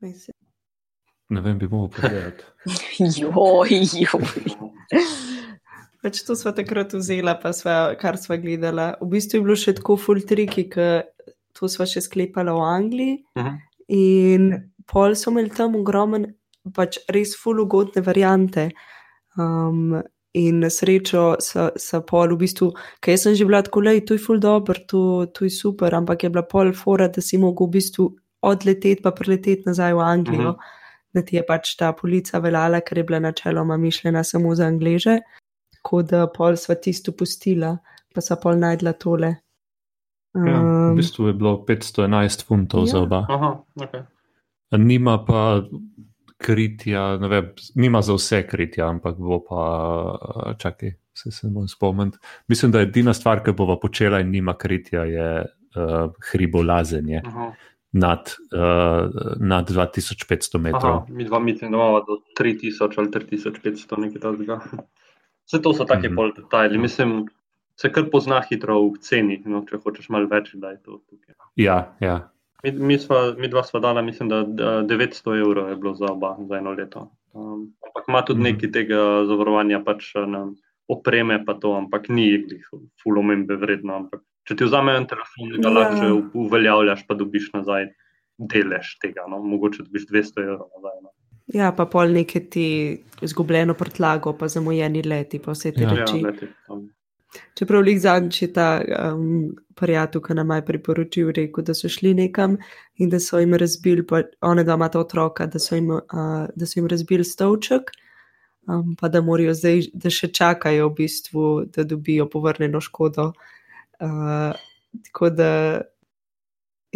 mislim. Ne vem, bi mogel pogledati. Joj, joj. Pač to smo takrat vzela, pa sva, kar sva gledala. V bistvu je bilo še tako full triki, ker to sva še sklepala v Angliji. Mhm. In pol so imeli tam ogromen, pač res full ugodne variante. Um, in na srečo so, so pol v bistvu, ker sem že bila tako, da je to full dobro, to, to je super, ampak je bila pol fora, da si mogel v bistvu odleteti pa preleteti nazaj v Anglijo. Mhm. Da ti je pač ta polica veljala, ker je bila načeloma mišljena samo za angleže, tako da pol sva tisto pustila, pa sva pol najdla tole. Ja, v Um, bistvu je bilo 511 funtov ja. za oba. Aha, okay. Nima pa kritja, ne vem, nima za vse kritja, ampak bo pa, čakaj, se se bom spomnil. Mislim, da je edina stvar, ki bova počela in nima kritja, je uh, hribolazenje Aha. nad, uh, nad 2500 metrov. Aha, mi dva mislim, da imamo do 3000 ali 3500, nekaj takega. Vse to so take Mhm. pol detajli. Mislim, se kar pozna hitro v ceni, no, če hočeš malo več, da je to tukaj. Ja, ja. Mi, mi, sva, mi dva sva dala, mislim, da da 900 evrov je bilo za oba, za eno leto. Um, ampak ima tudi Mhm. nekaj tega zavarovanja, pač ne, vem, opreme pa to, ampak ni glih ful omembe vredno. Ampak če ti vzamejo en telefon, ga Ja. lahko uveljavljaš, pa dobiš nazaj delež tega, no, mogoče dobiš 200 evrov nazaj. No. ja, pa pol neke ti izgubljeno prtlago, pa zamujeni leti, pa vse te Ja. ja. Ja, reči. leti, um, Čeprav jih zadnjič je ta um, prijatelj, ki nam je priporočil, rekel, da so šli nekam in da so jim razbili, pa one da imata otroka, da so jim, uh, da so jim razbili stolček, um, pa da morajo zdaj, da še čakajo v bistvu, da dobijo povrnjeno škodo. Uh, tako da,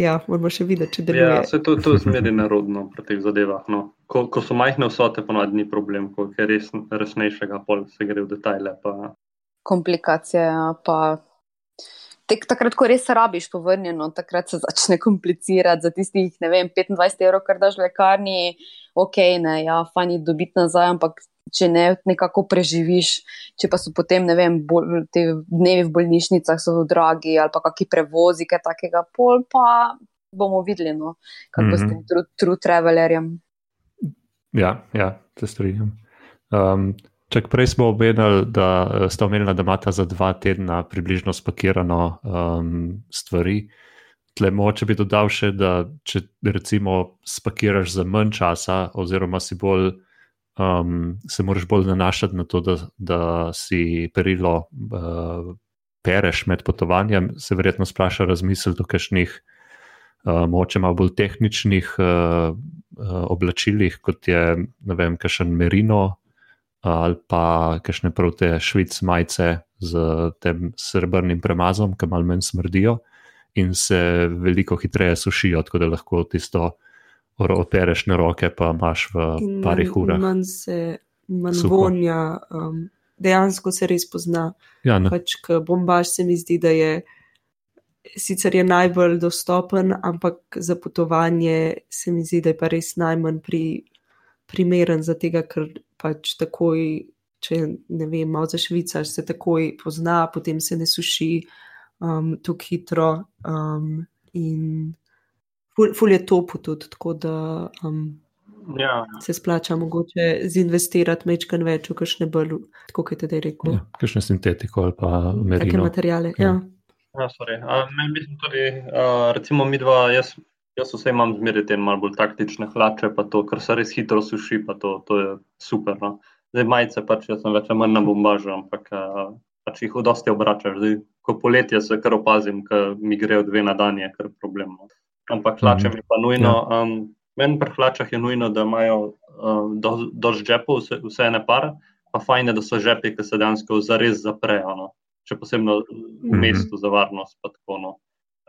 ja, moramo še videti, če deluje. Ja, se to, to je zmeraj narodno pri teh zadevah. No. Ko, ko so majhne vsote, ponavadi ni problem, ko je res resnejšega, pol se gre v detajle. Pa, Komplikacije, ja, pa tek, takrat, ko res rabiš povrnjeno, takrat se začne komplicirati za tistih, ne vem, 25 evrov, kar daš v lekarni, ok, ne, ja, fajn je dobiti nazaj, ampak če ne, nekako preživiš, če pa so potem, ne vem, bolj, te dnevi v bolnišnicah so dragi ali pa kakšni prevozi, kaj takega, pol pa bomo videli, no, kako mm -hmm. s tem true, true travelerjem. Ja, ja, se strinjam. Um, čak prej smo omenili, da eh, sta omenila, da imata za dva tedna približno spakirano um, stvari. Tle moče bi dodal še, da če recimo spakiraš za manj časa, oziroma si bolj, um, se moraš bolj nanašati na to, da, da si perilo uh, pereš med potovanjem, se verjetno spraša razmisliti o kakšnih uh, moče malo bolj tehničnih uh, uh, oblačilih, kot je, ne vem, kakšen merino ali pa kakšne prav te švic majice z tem srebrnim premazom, ki malo manj smrdijo in se veliko hitreje sušijo, tako da lahko tisto opereš na roke, pa imaš v In parih urah. Manj se, manj Suho. vonja, um, dejansko se res pozna. Ja, ne, Pač, bombaž se mi zdi, da je sicer je najbolj dostopen, ampak za potovanje se mi zdi, da je pa res najmanj pri, primeren za tega, ker pač takoj, če ne vem, malo za švicaš, se takoj pozna, potem se ne suši um, tako hitro. Um, in ful, ful je topo tudi, tako da um, Ja, se splača mogoče zinvestirati mečkan več v kakšne bolj, tako kot je tedaj rekel, ja, kakšne sintetiko ali pa take merino. materijale. Ja. Ja. ja sorry. A, meni mislim tudi, a, recimo mi dva, jaz, jaz vse imam zmeraj te malo bolj taktične hlače, pa to, ker se res hitro suši, pa to, to je super. No. Zdaj majice pač, jaz sem več ali manj na bombažu, ampak a, pač jih v dosti obračaš. Zdaj, ko poletje se kar opazim, ker mi grejo dve na dan, je kar problem. No. Ampak hlače Mhm. mi pa nujno. Um, Meni pri hlačah je nujno, da imajo um, do, dož žepov, vse, vse ene par, pa fajn je, da so žepi, ki se dejansko zares zaprejo. No. Še posebno v Mhm. mestu za varnost. pa tako, no.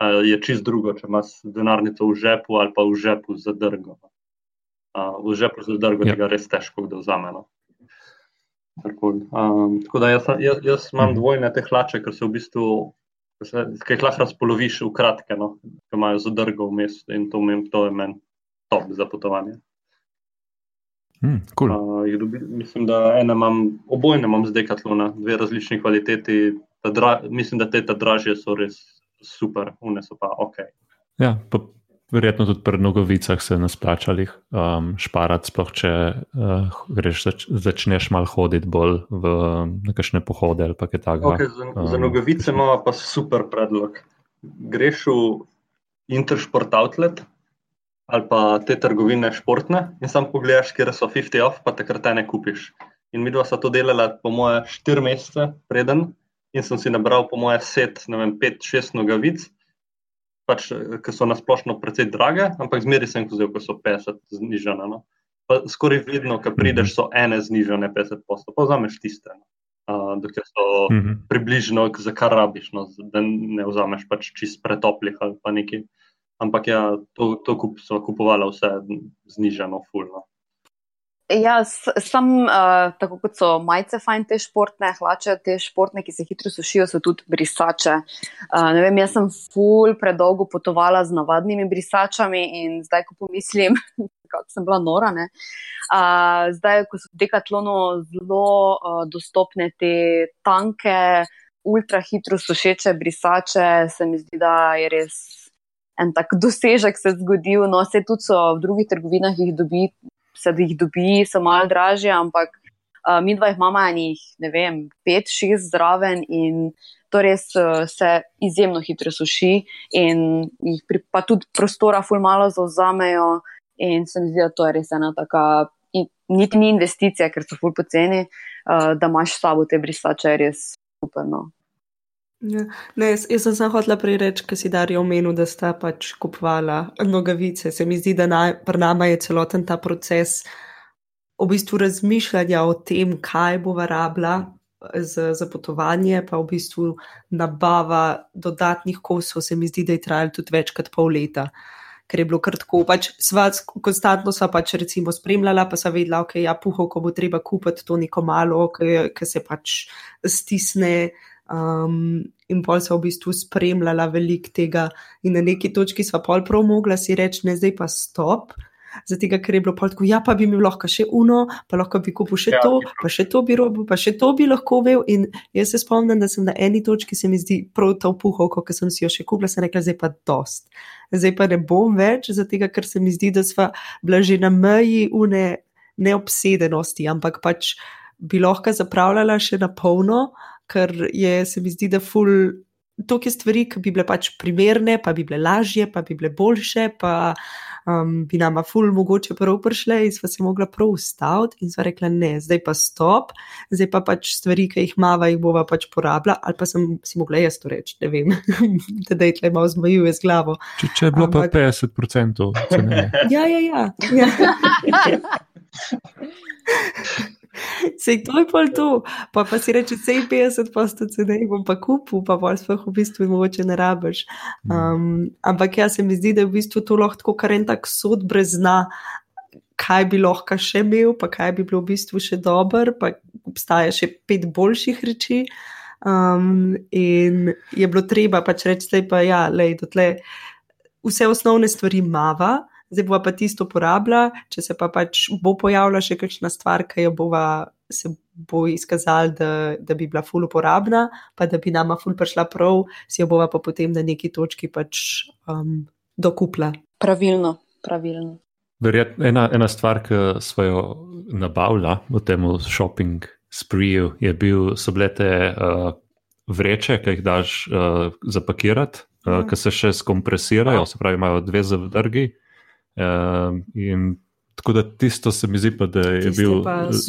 Je čist drugo, če imaš denarnico v žepu ali pa v žepu za drgo. no. V žepu za drgo Ja. ja. tega res težko kdo vzame. No. Um, tako da jaz, jaz, jaz imam Mhm. dvojne te hlače, ker se v bistvu, se- jih lahko razpoloviš v kratke, no, ki imajo zadrgo vmes in to, meni- to je meni top za potovanje. Hm, cool. Uh, dobi, mislim, da ene imam, obojne imam z Decathlona, dve različni kvaliteti. Dra, mislim, da te ta dražje so res super, une so pa ok. Ja, pa verjetno tudi pri nogovicah se ne splača jih um, šparati, sploh če uh, greš, zač, začneš mal hoditi bolj v nekašne pohode ali pa kaj takega. okay za, um, za nogavice imamo pa super predlog. Greš v Intersport Outlet ali pa te trgovine športne in sam pogledaš, kje so 50 off, pa takrat te ne kupiš. In mi dva sta to delala, po moje, 4 mesece preden, in sem si nabral, po moje, set, ne vem, 5-6 nogavic, pač, ki so nasplošno precej drage, ampak zmeri sem jih vzel, ko so 50 znižane. No. Pa skoraj vedno, ko prideš, so ene znižane 50 posto, pa vzameš tiste. No. Uh, dokler so Mhm. približno, za kar rabiš, no, da ne vzameš pač čist pretoplih ali pa nekaj. Ampak ja, to, to kup, so kupovala vse znižano, fulno. Ja, sam, uh, tako kot so majice, fajn te športne hlače, te športne, ki se hitro sušijo, so tudi brisače. Uh, vem, jaz sem ful predolgo potovala z navadnimi brisačami in zdaj, ko pomislim, kako sem bila nora. Ne? Uh, zdaj, ko so v Decathlonu zelo uh, dostopne te tanke, ultra hitro sušeče brisače, se mi zdi, da je res en tak dosežek se zgodil. No, se tudi so v drugih trgovinah jih dobi, se jih dobi, so malo dražje, ampak uh, mi dva jih imamo enih, ne vem, pet, šest zraven in to res uh, se izjemno hitro suši in jih pri, pa tudi prostora ful malo zauzamejo in se mi zdi, da to je res ena taka, in, niti ni investicija, ker so ful poceni, uh, da imaš s sabo te brisače, res super. No. Ja. Ne, jaz, jaz sem samo hotela prej reči, ker si Darijo omenil, da sta pač kupovala nogavice. Se mi zdi, da naj, pri nama je celoten ta proces v bistvu razmišljanja o tem, kaj bo varabla za, potovanje, pa v bistvu nabava dodatnih kosov, se mi zdi, da je trajalo tudi več kot pol leta. Ker je bilo kar tako, pač sva, konstantno sva pač recimo spremljala, pa sva vedela, ok, ja, puhov, ko bo treba kupiti to neko malo, ki se pač stisne. Um, in pol so v bistvu spremljala veliko tega, in na neki točki sva pol prav mogla si reči, ne zdaj pa stop. Zato, ker je bilo pol tako, ja, pa bi mi lahko še uno, pa lahko bi kupil še Ja, to, pa še to bi robil, pa še to bi lahko vel. In jaz se spomnim, da sem na eni točki, se mi zdi prav to puhovko, ki sem si jo še kupila, sem rekla, zdaj pa dost. Zdaj pa ne bom več, zato ker se mi zdi, da sva bila že na meji une neobsedenosti, ampak pač bi lahko zapravljala še na polno, ker je, se mi zdi, da ful. Toliko je stvari, ki bi bile pač primerne, pa bi bile lažje, pa bi bile boljše, pa um, bi nama ful mogoče prav prišle in sva se mogla prav ustaviti in sva rekla ne, zdaj pa stop, zdaj pa pač stvari, ki jih mava, jih bova pač porabila, ali pa sem si mogla jaz to reči, ne vem, da je tle malo zmajuje z glavo. Če, če je bilo Ampak- pa 50% ceneje. Ja, ja, ja. ja. Sej to je pol to, pa, pa si reče, sej 50 posto cenej bom pa kupil, pa pol sploh v bistvu mogoče ne rabiš. Um, ampak ja, se mi zdi, da je v bistvu to lahko kar en tak sod brez dna, kaj bi lahko še imel, pa kaj bi bilo v bistvu še dober, pa obstaja še pet boljših reči. Um, in je bilo treba pač reči, da je pa ja, lej, dotle, vse osnovne stvari mava, zdaj bo pa tisto uporabljala, če se pa pač bo pojavila še kakšna stvar, ki jo bova se bo izkazala, da, da bi bila ful uporabna, pa da bi nama ful prišla prav, si jo bova pa potem na neki točki pač um, dokupla. Pravilno, pravilno. Verjetno ena, ena stvar, ki smo jo nabavili v tem shopping spreju, je bil, so bile te uh, vreče, ki jih daš uh, zapakirati, uh, mm. ki se še skompresirajo, se pravi, imajo dve zadrgi. Uh, in tako da tisto se mi zdi, pa, da je Tisti bil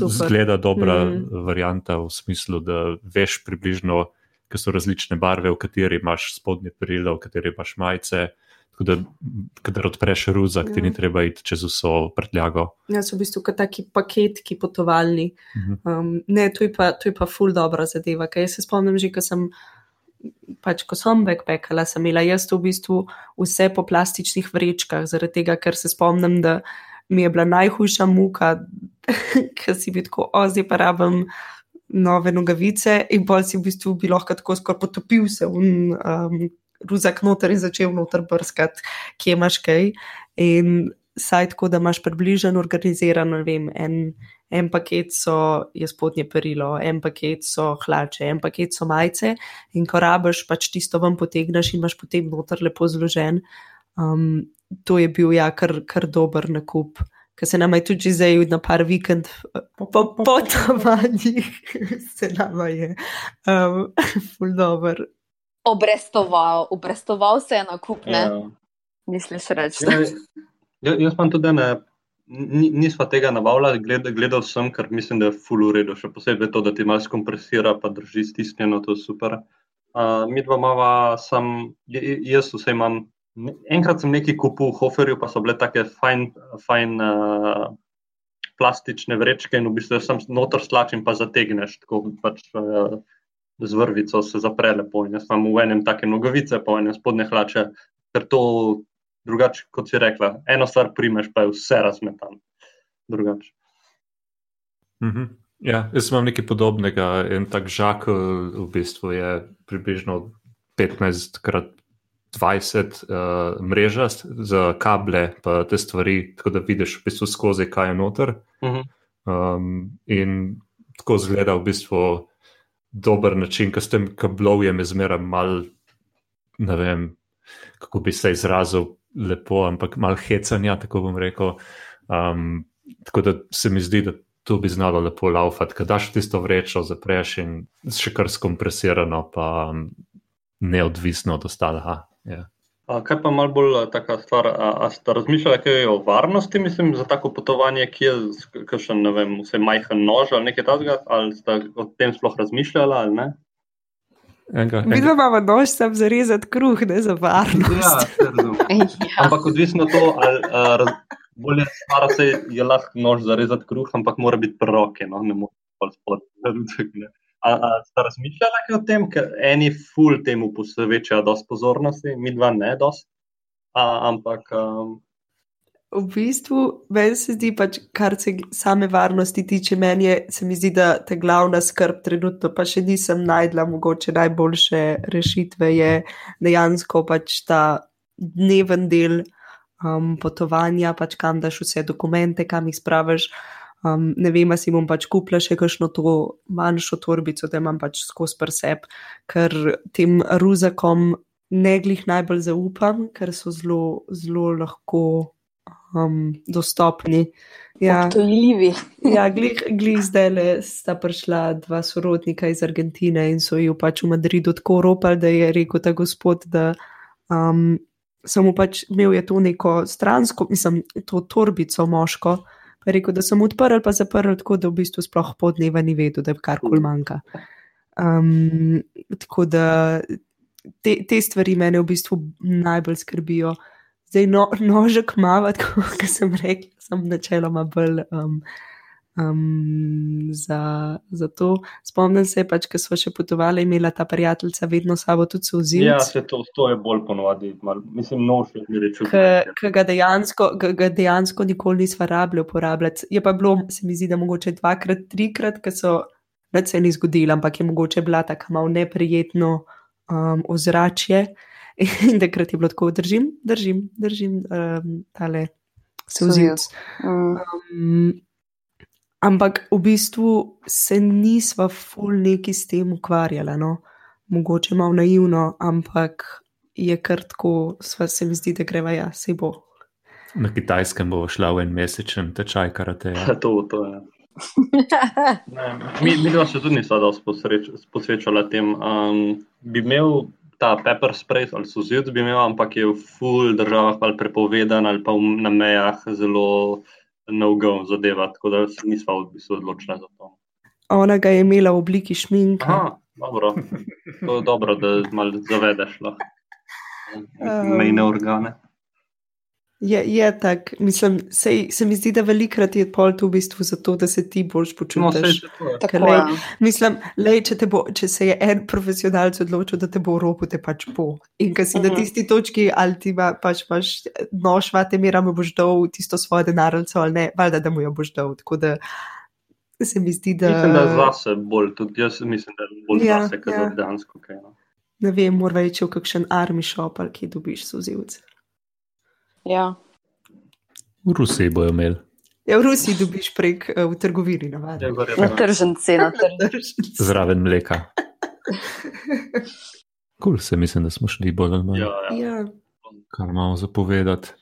zgleda dobra mm. varianta v smislu, da veš približno, ker so različne barve, v kateri imaš spodnje perilo, v kateri imaš majice. Tako da, kader odpreš ruzak, ti ni ja. treba iti čez vso prtljago. Ja, so v bistvu taki paketki potovalni. Uh mhm. um, ne, to je, pa, to je pa ful dobra zadeva. Kaj se spomnim že, ko sem, pač, ko sem backpackala, sem imela jaz v bistvu vse po plastičnih vrečkah, zaradi tega, ker se spomnim, da mi je bila najhujša muka, ker si bi tako ozi pa rabim. Nove nogavice, in pa si v bistvu bi lahko tako skoraj potopil se v um, ruzak noter in začel noter brskati, kje imaš kaj. In saj tako, da imaš približen, organiziran, ne vem, en, en paket so je spodnje perilo, en paket so hlače, en paket so majice in ko rabiš, pač tisto vam potegneš in imaš potem noter lepo zložen. Um, to je bil ja, kar, kar dober nakup. Ker se nam je tudi zdaj na par vikend, po potovanjih, se nam je, um, ful dobr obrestoval, obrestoval se je na kup, ne? Ja. Misliš reči? Ja, jaz pa tudi ne, nisva tega nabavila, gled, gledal sem, ker mislim, da je full uredu, še posebej to, da ti malo skompresira, pa drži stisnjeno, to je super. Uh, mi dva mava, sem, jaz vse imam, enkrat sem nekaj kupil v Hoferju, pa so bile take fajn, fajn uh, plastične vrečke in v bistvu sem notor slačen, pa zategneš, tako pač uh, z vrvico se zapre lepo. Jaz imam v enem take nogavice, pa v enem spodne hlače, ker to drugače, kot si rekla, eno stvar primeš, pa je vse razmetan. Drugače. -hmm. Ja, jaz imam nekaj podobnega. En tak žak v bistvu je približno 15 krat 20 uh, mreža za kable, pa te stvari, tako da vidiš v bistvu skozi, kaj je noter. Mm -hmm. um, in tako zgleda v bistvu dober način, ker s tem kablovjem je zmeraj mal, ne vem, kako bi se izrazil lepo, ampak mal hecanja, tako bom rekel. Um, tako da se mi zdi, da to bi znalo lepo laufati, ker daš tisto vrečo, zapreš in še kar skompresirano, pa um, neodvisno od ostalega. Yeah. A kaj pa malo bolj taka stvar, a, a ste razmišljali kaj o varnosti, mislim, za tako potovanje, ki je kakšen, ne vem, vse majhen nož ali nekaj takega, ali ste o tem sploh razmišljali ali ne? Mi dva imamo nož, sem za rezati kruh, ne za varnost. Ja, ja. Ampak odvisno to, ali raz, bolje stara se je lahko nož za rezati kruh, ampak mora biti proroke, no, ne more pa spod. Ste razmišljali o tem, ker eni ful temu posvečajo dosti pozornosti, mi dva ne dosti. Ampak. Um... V bistvu, meni se zdi, pač, kar se same varnosti tiče, meni je, se mi zdi, da ta glavna skrb trenutno, pa še nisem najdla mogoče najboljše rešitve, je dejansko pač ta dneven del um, potovanja, pač kam daš vse dokumente, kam jih spraviš. Um, ne vem, si bom pač kupila še kakšno to manjšo torbico, da imam pač skozi prsep, ker tem ruzakom ne glih najbolj zaupam, ker so zelo, zelo lahko um, dostopni. Ja, to je ljivi. ja, glih, glih zdaj le sta prišla dva sorodnika iz Argentine in so jo pač v Madridu tako ropali, da je rekel ta gospod, da. Um, Samo pač imel je to neko stransko, mislim, to torbico moško, rekel, da sem odprl, pa zaprl, tako da v bistvu sploh podneva ni vedel, da je karkoli manjka. Um, tako da te, te stvari mene v bistvu najbolj skrbijo. Zdaj, no, nožek mava, kot sem rekel, sem načeloma bolj um, Um, za, za to spomnim se, pač, ko smo še potovali, imela ta prijateljica vedno sabo tudi souzil. Ja, se to, to je bolj ponovadi, mal, mislim, nož je reči. Ki ga dejansko, ga dejansko nikoli nisva rabili uporabljati. Je pa bilo, se mi zdi, da mogoče dvakrat, trikrat, ker so več se ni zgodilo, ampak je mogoče bila tako malo neprijetno um, ozračje. In takrat je bilo tako, držim, držim, držim um, tale souzil. Um, Ampak v bistvu se nisva ful neki s tem ukvarjala. No? Mogoče malo naivno, ampak je kar tako, se mi zdi, da greva ja, se bo. Na kitajskem bo šla v en mesečen tečaj karate. Ja. to, to je. ne, mi mi dva se tudi nisva posvečala tem. Um, bi imel ta pepper spray ali suzid, bi imel, ampak je v ful državah ali prepovedan ali pa na mejah zelo no-go zadeva, tako da se nismo v bistvu odločili za to. Ona ga je imela v obliki šminka. Aha, dobro. To je dobro, da malo zavedeš mejne um, organe. Je, je tako, mislim, se, se mi zdi, da velikrat je pol tu v bistvu zato, da se ti boljš počutiš. No, lej, mislim, lej, če, bo, če se je en profesionalc odločil, da te bo v ropu, te pač bo. In ker si uh -huh. na mhm. tisti točki, ali ti ma, pač imaš nož, vate mera, mu boš dal tisto svoje denarnico ali ne, valjda, da mu jo boš dal. Tako da se mi zdi, da. Mislim, da je zase bolj, tudi jaz mislim, da je bolj ja, zase, kot ja. dejansko. Okay, no. Ne vem, mora reči v kakšen army shop, ali ki dobiš sozivce. Ja. V Rusiji bojo imeli. Ja, v Rusiji dobiš prek uh, v trgovini. Ja, na tržen cena. Zraven mleka. Kul cool, se mislim, da smo šli bolj ali manj. Ja, ja. ja. Kar imamo zapovedati.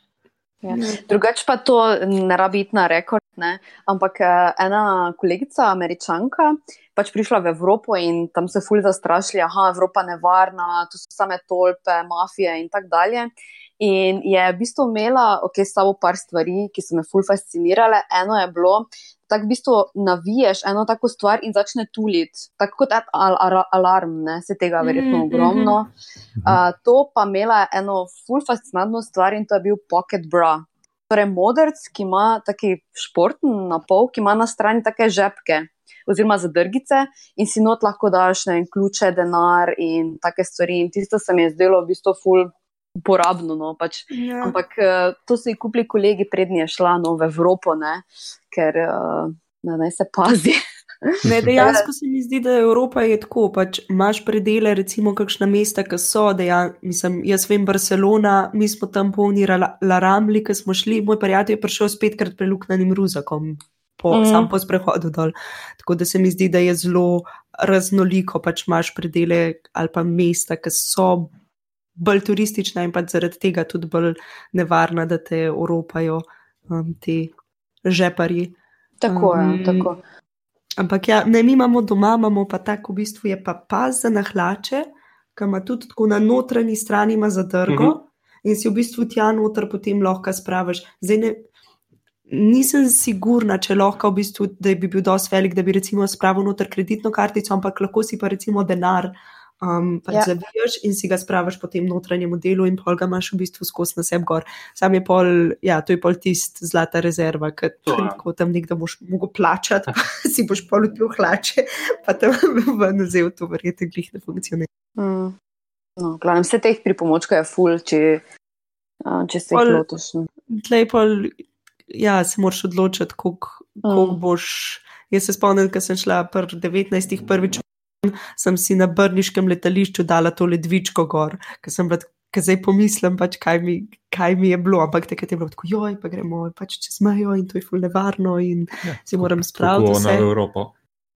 Ja. Drugač pa to ne rabi iti na rekord, ne? ampak eh, ena kolegica, američanka, pač prišla v Evropo in tam se fulj zastrašili, da je Evropa nevarna, tu so same tolpe, mafije in tako dalje. In je v bistvu imela, ok, samo par stvari, ki so me fulj fascinirale. Eno je bilo, da v bistvu naviješ eno tako stvar in začne tuliti, tako kot al al alarm, ne? se tega verjetno mm, ogromno. Uh, to pa imela eno fulj fascinantno stvar in to je bil pocket bra. Torej, modrc, ki ima taki športni napol, ki ima na strani take žepke. Oziroma, zadrgice, in si not lahko daš ne, ključe, denar in take stvari. In tisto se mi je zdelo v bistvu ful uporabno. No, pač. ja. Ampak uh, to so jih kupili kolegi, prednji je šla no, v Evropo, ne, ker uh, naj se pazi. Ne, dejansko se mi zdi, da Evropa je tako. Pač imaš predele, recimo, kakšna mesta, ki so. Dejan, mislim, jaz vem, Barcelona, mi smo tam polni laramli, ki smo šli. Moj prijatelj je prišel spetkrat preluknjenim ruzakom, po, mm. sam po sprehodu dol. Tako da se mi zdi, da je zelo raznoliko. Pač imaš predele ali pa mesta, ki so bolj turistična in pa zaradi tega tudi bolj nevarna, da te oropajo um, ti žeparji. Tako je. Um, tako. Ampak ja, ne, mi imamo doma, imamo pa tako, v bistvu je pa pas za nahlače, ki ima tudi tako na notranji strani zadrgo uh mhm. -huh. in si v bistvu tja noter potem lahko spraviš. Zdaj ne. Nisem sigurna, če lahko v bistvu, da bi bil dovolj velik, da bi recimo spravil noter kreditno kartico, ampak lahko si pa recimo denar uh, um, pač ja. zavijaš in si ga spraviš po tem notranjem delu, in pol ga imaš v bistvu skozi na sebi gor. Sam je pol, ja, to je pol tist zlata rezerva, ki ja. tam nekdo boš mogel plačati, pa si boš pol odpil hlače, pa tam v nazev to verjete, glih ne funkcionira. Mm. No, glavnem, vse teh pripomočkov je full, če, če se jih lotiš. No. Tlej pol, ja, se moraš odločiti, koliko mm. boš. Jaz se spomnim, ko sem šla pri 19. prvič sem si na brniškem letališču dala to ledvičko gor, ker sem bila. Ker zdaj pomislim, pač, kaj, mi, kaj mi je bilo, ampak takrat je bilo tako, joj, pa gremo pač čez mejo in to je fulno nevarno in ja, si moram spraviti. Tako na Evropo.